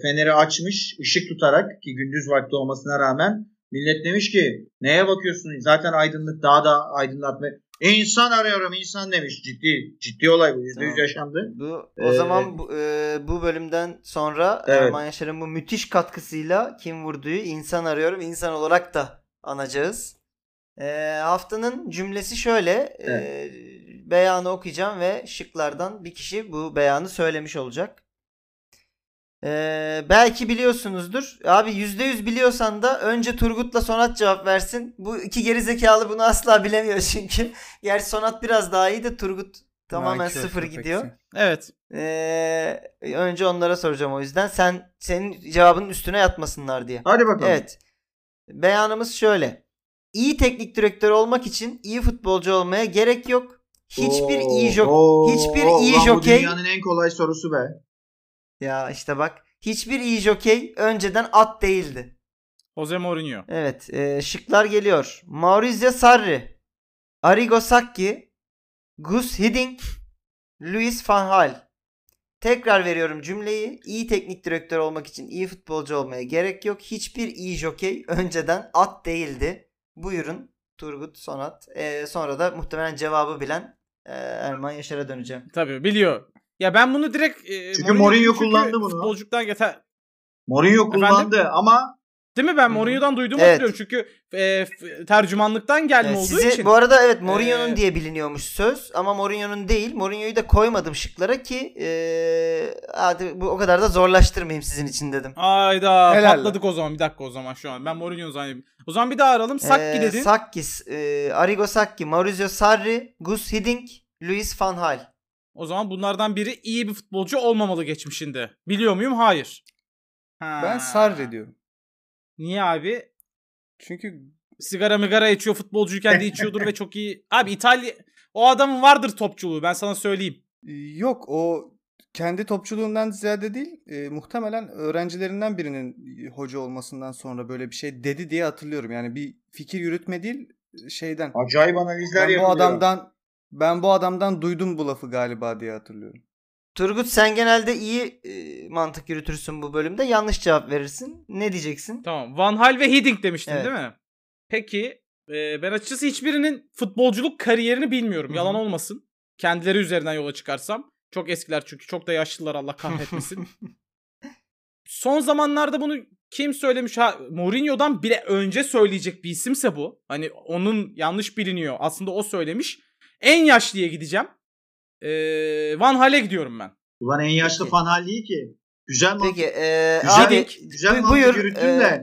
feneri açmış ışık tutarak ki gündüz vakti olmasına rağmen millet demiş ki neye bakıyorsun? Zaten aydınlık daha da aydınlatma. İnsan arıyorum insan demiş. Ciddi ciddi olay bu. Yüzde yüz Tamam. yaşandı. bu o Ee, zaman bu, e, bu bölümden sonra Evet. Erman Yaşar'ın bu müthiş katkısıyla kim vurduğu insan arıyorum insan olarak da anacağız. E, haftanın cümlesi şöyle. e, beyanı okuyacağım ve şıklardan bir kişi bu beyanı söylemiş olacak. Ee, belki biliyorsunuzdur. Abi %100 biliyorsan da önce Turgut'la Sonat cevap versin. Bu iki gerizekalı bunu asla bilemiyor çünkü. Gerçi Sonat biraz daha iyi de Turgut tamamen Nankör sıfır gidiyor. Evet. Ee, önce onlara soracağım o yüzden. Sen senin cevabının üstüne yatmasınlar diye. Hadi bakalım. Evet. Beyanımız şöyle. İyi teknik direktör olmak için iyi futbolcu olmaya gerek yok. Hiçbir Oo, iyi jok oo, hiçbir oo, iyi jokey dünyanın en kolay sorusu be. Ya işte bak hiçbir iyi jokey önceden at değildi. Jose Mourinho. Evet e, şıklar geliyor. Maurizio Sarri, Arrigo Sacchi, Gus Hiddink, Luis van Gaal. Tekrar veriyorum cümleyi. İyi teknik direktör olmak için iyi futbolcu olmaya gerek yok. Hiçbir iyi jokey önceden at değildi. Buyurun Turgut Sonat. E, sonra da muhtemelen cevabı bilen e, Erman Yaşar'a döneceğim. Tabii biliyor. Ya ben bunu direkt e, Çünkü Mourinho kullandı bunu. Futbolcuktan getir. Mourinho kullandı ama Değil mi? Ben. Mourinho'dan duyduğumu Evet. hatırlıyorum. Çünkü e, tercümanlıktan gelme Evet, olduğu sizi, için. Bu arada evet Mourinho'nun Ee, diye biliniyormuş söz ama Mourinho'nun değil. Mourinho'yu da koymadım şıklara ki ee, hadi bu o kadar da zorlaştırmayayım sizin için dedim. Ayda Helal patladık o zaman. Bir dakika o zaman şu an. Ben Mourinho zannediyorum. O zaman bir daha aralım. Sakki Ee, dedin. Sakkis, ee, Arrigo Sacchi, Maurizio Sarri, Gus Hiddink, Luis van Gaal. O zaman bunlardan biri iyi bir futbolcu olmamalı geçmişinde. Biliyor muyum? Hayır. Ha. Ben Sarri diyorum. Niye abi? Çünkü Sigara migara içiyor futbolcuyken de içiyordur ve çok iyi. Abi İtalya o adamın vardır topçuluğu ben sana söyleyeyim. e, yok o kendi topçuluğundan ziyade değil e, muhtemelen öğrencilerinden birinin e, hoca olmasından sonra böyle bir şey dedi diye hatırlıyorum. Yani bir fikir yürütme değil e, şeyden. acayip analizler Ben bu adamdan ben bu adamdan duydum bu lafı galiba diye hatırlıyorum. Turgut sen genelde iyi ee, mantık yürütürsün bu bölümde. Yanlış cevap verirsin. Ne diyeceksin? Tamam. Van Hal ve Hiddink demiştin Evet. değil mi? Peki e, ben açıkçası hiçbirinin futbolculuk kariyerini bilmiyorum. Hı hı. Yalan olmasın. Kendileri üzerinden yola çıkarsam. Çok eskiler çünkü. Çok da yaşlılar Allah kahretmesin. Son zamanlarda bunu kim söylemiş? Ha, Mourinho'dan bile önce söyleyecek bir isimse bu. Hani onun yanlış biliniyor. Aslında o söylemiş. En yaşlıya gideceğim. Ee, Van Hal'e gidiyorum ben. Ulan en yaşlı Peki. fanal değil ki. Güzel mantık. Peki ee, Güzel, abi güzel bu- mantık buyur, yürüttün de.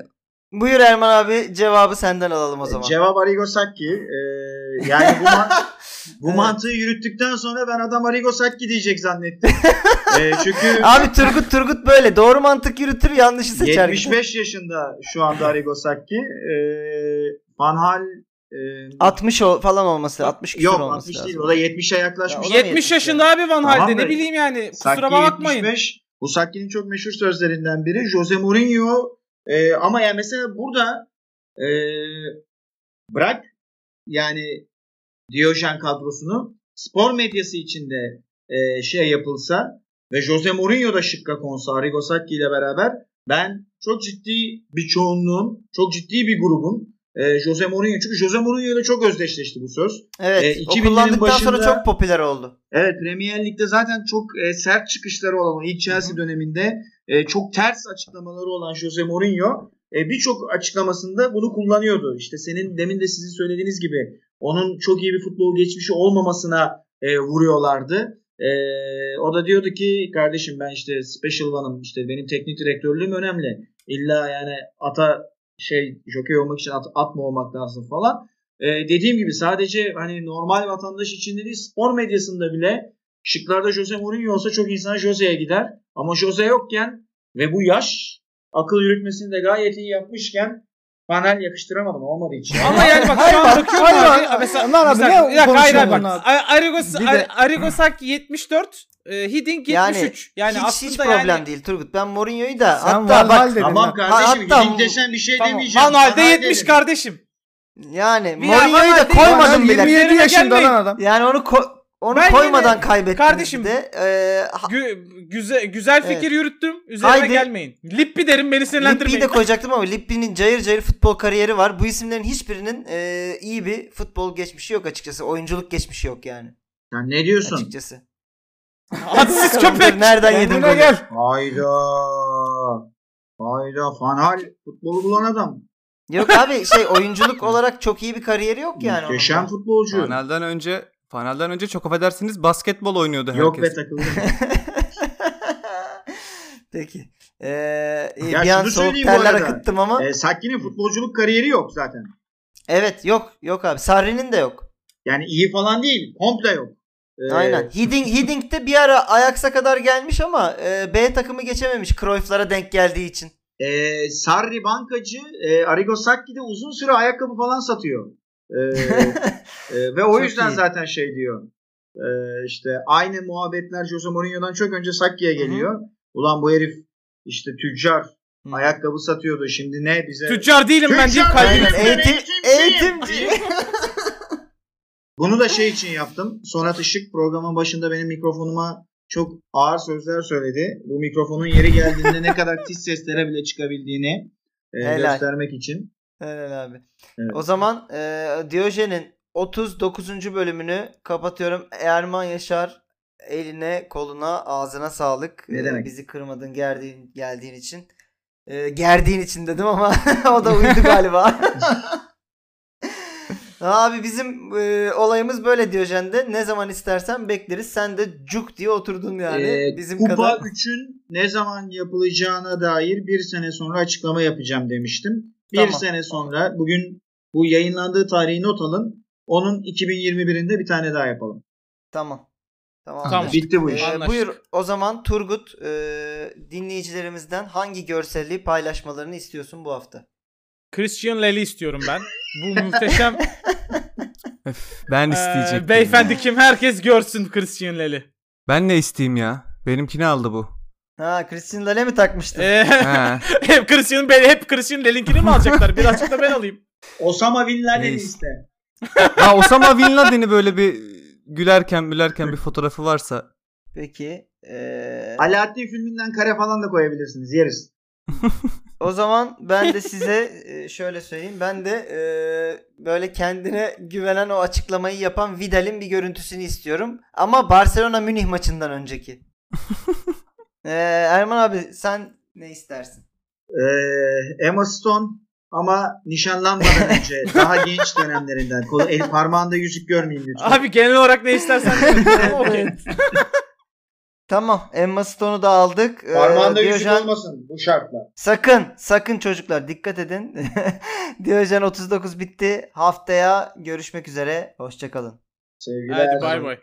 buyur Erman abi cevabı senden alalım o zaman. Cevap Arrigo Sacchi. Ee, yani bu, ma- bu mantığı yürüttükten sonra ben adam Arrigo Sacchi diyecek zannettim. Ee, çünkü Abi Turgut Turgut böyle doğru mantık yürütür yanlışı seçer. 75 yaşında şu anda Arrigo Sacchi. Ee, Van Hal e, 60 o- falan olması. 60 küsur yok olması 60 lazım. değil o da 70'e yaklaşmış. Ya o da 70 70 yaşında abi Van Tamam Halde ne bileyim yani. Kusura bakmayın. 75. Bu Saki'nin çok meşhur sözlerinden biri. Jose Mourinho e, ama yani mesela burada e, bırak yani Diyojen kadrosunu spor medyası içinde e, şey yapılsa ve Jose Mourinho da şıkka konsa Arrigo Sacchi ile beraber ben çok ciddi bir çoğunluğun, çok ciddi bir grubun e, Jose Mourinho çünkü Jose Mourinho ile çok özdeşleşti bu söz. Evet. E, o 2000'lerin kullandıktan sonra başında- çok popüler oldu. Evet Premier Lig'de zaten çok e, sert çıkışları olan o ilk Chelsea döneminde e, çok ters açıklamaları olan Jose Mourinho e, birçok açıklamasında bunu kullanıyordu. İşte senin demin de sizin söylediğiniz gibi onun çok iyi bir futbol geçmişi olmamasına e, vuruyorlardı. E, o da diyordu ki kardeşim ben işte special one'ım işte benim teknik direktörlüğüm önemli. İlla yani ata şey jokey olmak için at, at mı olmak lazım falan. E, dediğim gibi sadece hani normal vatandaş içinde değil spor medyasında bile şıklarda Jose Mourinho olsa çok insan Jose'ye gider. Ama Jose yokken ve bu yaş akıl yürütmesini de gayet iyi yapmışken panel yakıştıramadım olmadı hiç. Ama yani bak şu an bak, bakıyorum hayır, abi. Mesela, Ömer abi, mesela, ne bir dakika, hayır, hayır, bak. abi? Arigos, de- Arigosak 74, e, Hiddink 73. Yani, hiç, aslında hiç problem yani, değil Turgut. Ben Mourinho'yu da Sen hatta Van bak. Tamam Ha, kardeşim hatta- Hiddink desen bir şey Tamam. demeyeceğim. Van Halde Van 70 dedim. kardeşim. yani Ya Mourinho'yu da koymadım bile. Hal 27 Üzerine yaşında lan adam. Yani onu ko- onu Ben koymadan yine- kaybettiniz Kardeşim, de. Ha- Gü- güzel güzel fikir Evet. yürüttüm. Üzerine Haydi. gelmeyin. Lippi derim beni Lippi'yi sinirlendirmeyin. de koyacaktım ama Lippi'nin cayır cayır futbol kariyeri var. Bu isimlerin hiçbirinin e, iyi bir futbol geçmişi yok açıkçası. Oyunculuk geçmişi yok yani. Sen ne diyorsun? Açıkçası. Dur, köpek. Nereden yedin bunu? gel. Hayda. Hayda Fanhal futbolu bulan adam. Yok abi şey oyunculuk olarak çok iyi bir kariyeri yok yani. Muhteşem futbolcu. Fanel'den önce Fanel'den önce çok affedersiniz basketbol oynuyordu herkes. Yok be takıldım. Peki. Ee, Ya bir an soğuk terler akıttım ama. e, Sakki'nin futbolculuk kariyeri yok zaten. Evet yok yok abi. Sarri'nin de yok. Yani iyi falan değil. Komple yok. Ee, Aynen. Hiddink, Hiddink de bir ara Ajax'a kadar gelmiş ama e, B takımı geçememiş Cruyff'lara denk geldiği için. E, Sarri bankacı, e, Arrigo Sacchi de uzun süre ayakkabı falan satıyor. E, e, ve o Çok yüzden iyi. zaten şey diyor. E, işte aynı muhabbetler Jose Mourinho'dan çok önce Sacchi'ye geliyor. Ulan bu herif işte tüccar Hı. ayakkabı satıyordu. Şimdi ne bize? Tüccar değilim ben deyip Tüccar kalbini değilim. Aynen. Ben Eğitim, eğitimciyim. eğitimci. Bunu da şey için yaptım. Sonat Işık programın başında benim mikrofonuma çok ağır sözler söyledi. Bu mikrofonun yeri geldiğinde ne kadar tiz seslere bile çıkabildiğini e, Helal. göstermek için. Helal abi. Evet. O zaman e, Diyojen'in 39. bölümünü kapatıyorum. Erman Yaşar eline, koluna, ağzına sağlık. Ne E, demek? bizi kırmadın, gerdiğin, geldiğin için. E, gerdiğin için dedim ama o da uydu galiba. Abi bizim e, olayımız böyle Diyojen'de. Ne zaman istersen bekleriz. Sen de cuk diye oturdun yani. Ee, bizim Kupa kadar. 3'ün ne zaman yapılacağına dair bir sene sonra açıklama yapacağım demiştim. Bir Tamam. sene sonra bugün bu yayınlandığı tarihi not alın. Onun 2021'inde bir tane daha yapalım. Tamam. Tamam. Tamam. anlaştık. Bitti bu Ee, iş. Anlaştık. buyur o zaman Turgut e, dinleyicilerimizden hangi görselliği paylaşmalarını istiyorsun bu hafta? Christian Lely istiyorum ben. Bu muhteşem Öf, ben eee, isteyecektim. beyefendi kim herkes görsün Christian Lely. Ben ne isteyeyim ya? Benimkini aldı bu. Ha Christian Lale mi takmıştın? Eee, Ha. hep Christian beni hep Christian Lely'nkini mi alacaklar? Birazcık da ben alayım. Osama Bin Laden'i Neyse. iste. ha Osama Bin Laden'i böyle bir gülerken gülerken bir fotoğrafı varsa. Peki. e, Alaaddin filminden kare falan da koyabilirsiniz. Yeriz. o zaman ben de size e, şöyle söyleyeyim. Ben de e, böyle kendine güvenen o açıklamayı yapan Vidal'in bir görüntüsünü istiyorum. Ama Barcelona Münih maçından önceki. E, Erman abi sen ne istersin? Ee, Emma Stone ama nişanlanmadan önce daha genç dönemlerinden. Kolu, el parmağında yüzük görmeyeyim lütfen. Abi genel olarak ne istersen okey. Tamam. Emma Stone'u da aldık. Ee, Parmağında yüzük Diyojen- olmasın bu şartla. Sakın, sakın çocuklar dikkat edin. Diyojen 39 bitti. Haftaya görüşmek üzere. Hoşçakalın. Sevgiler. Hadi bay bay.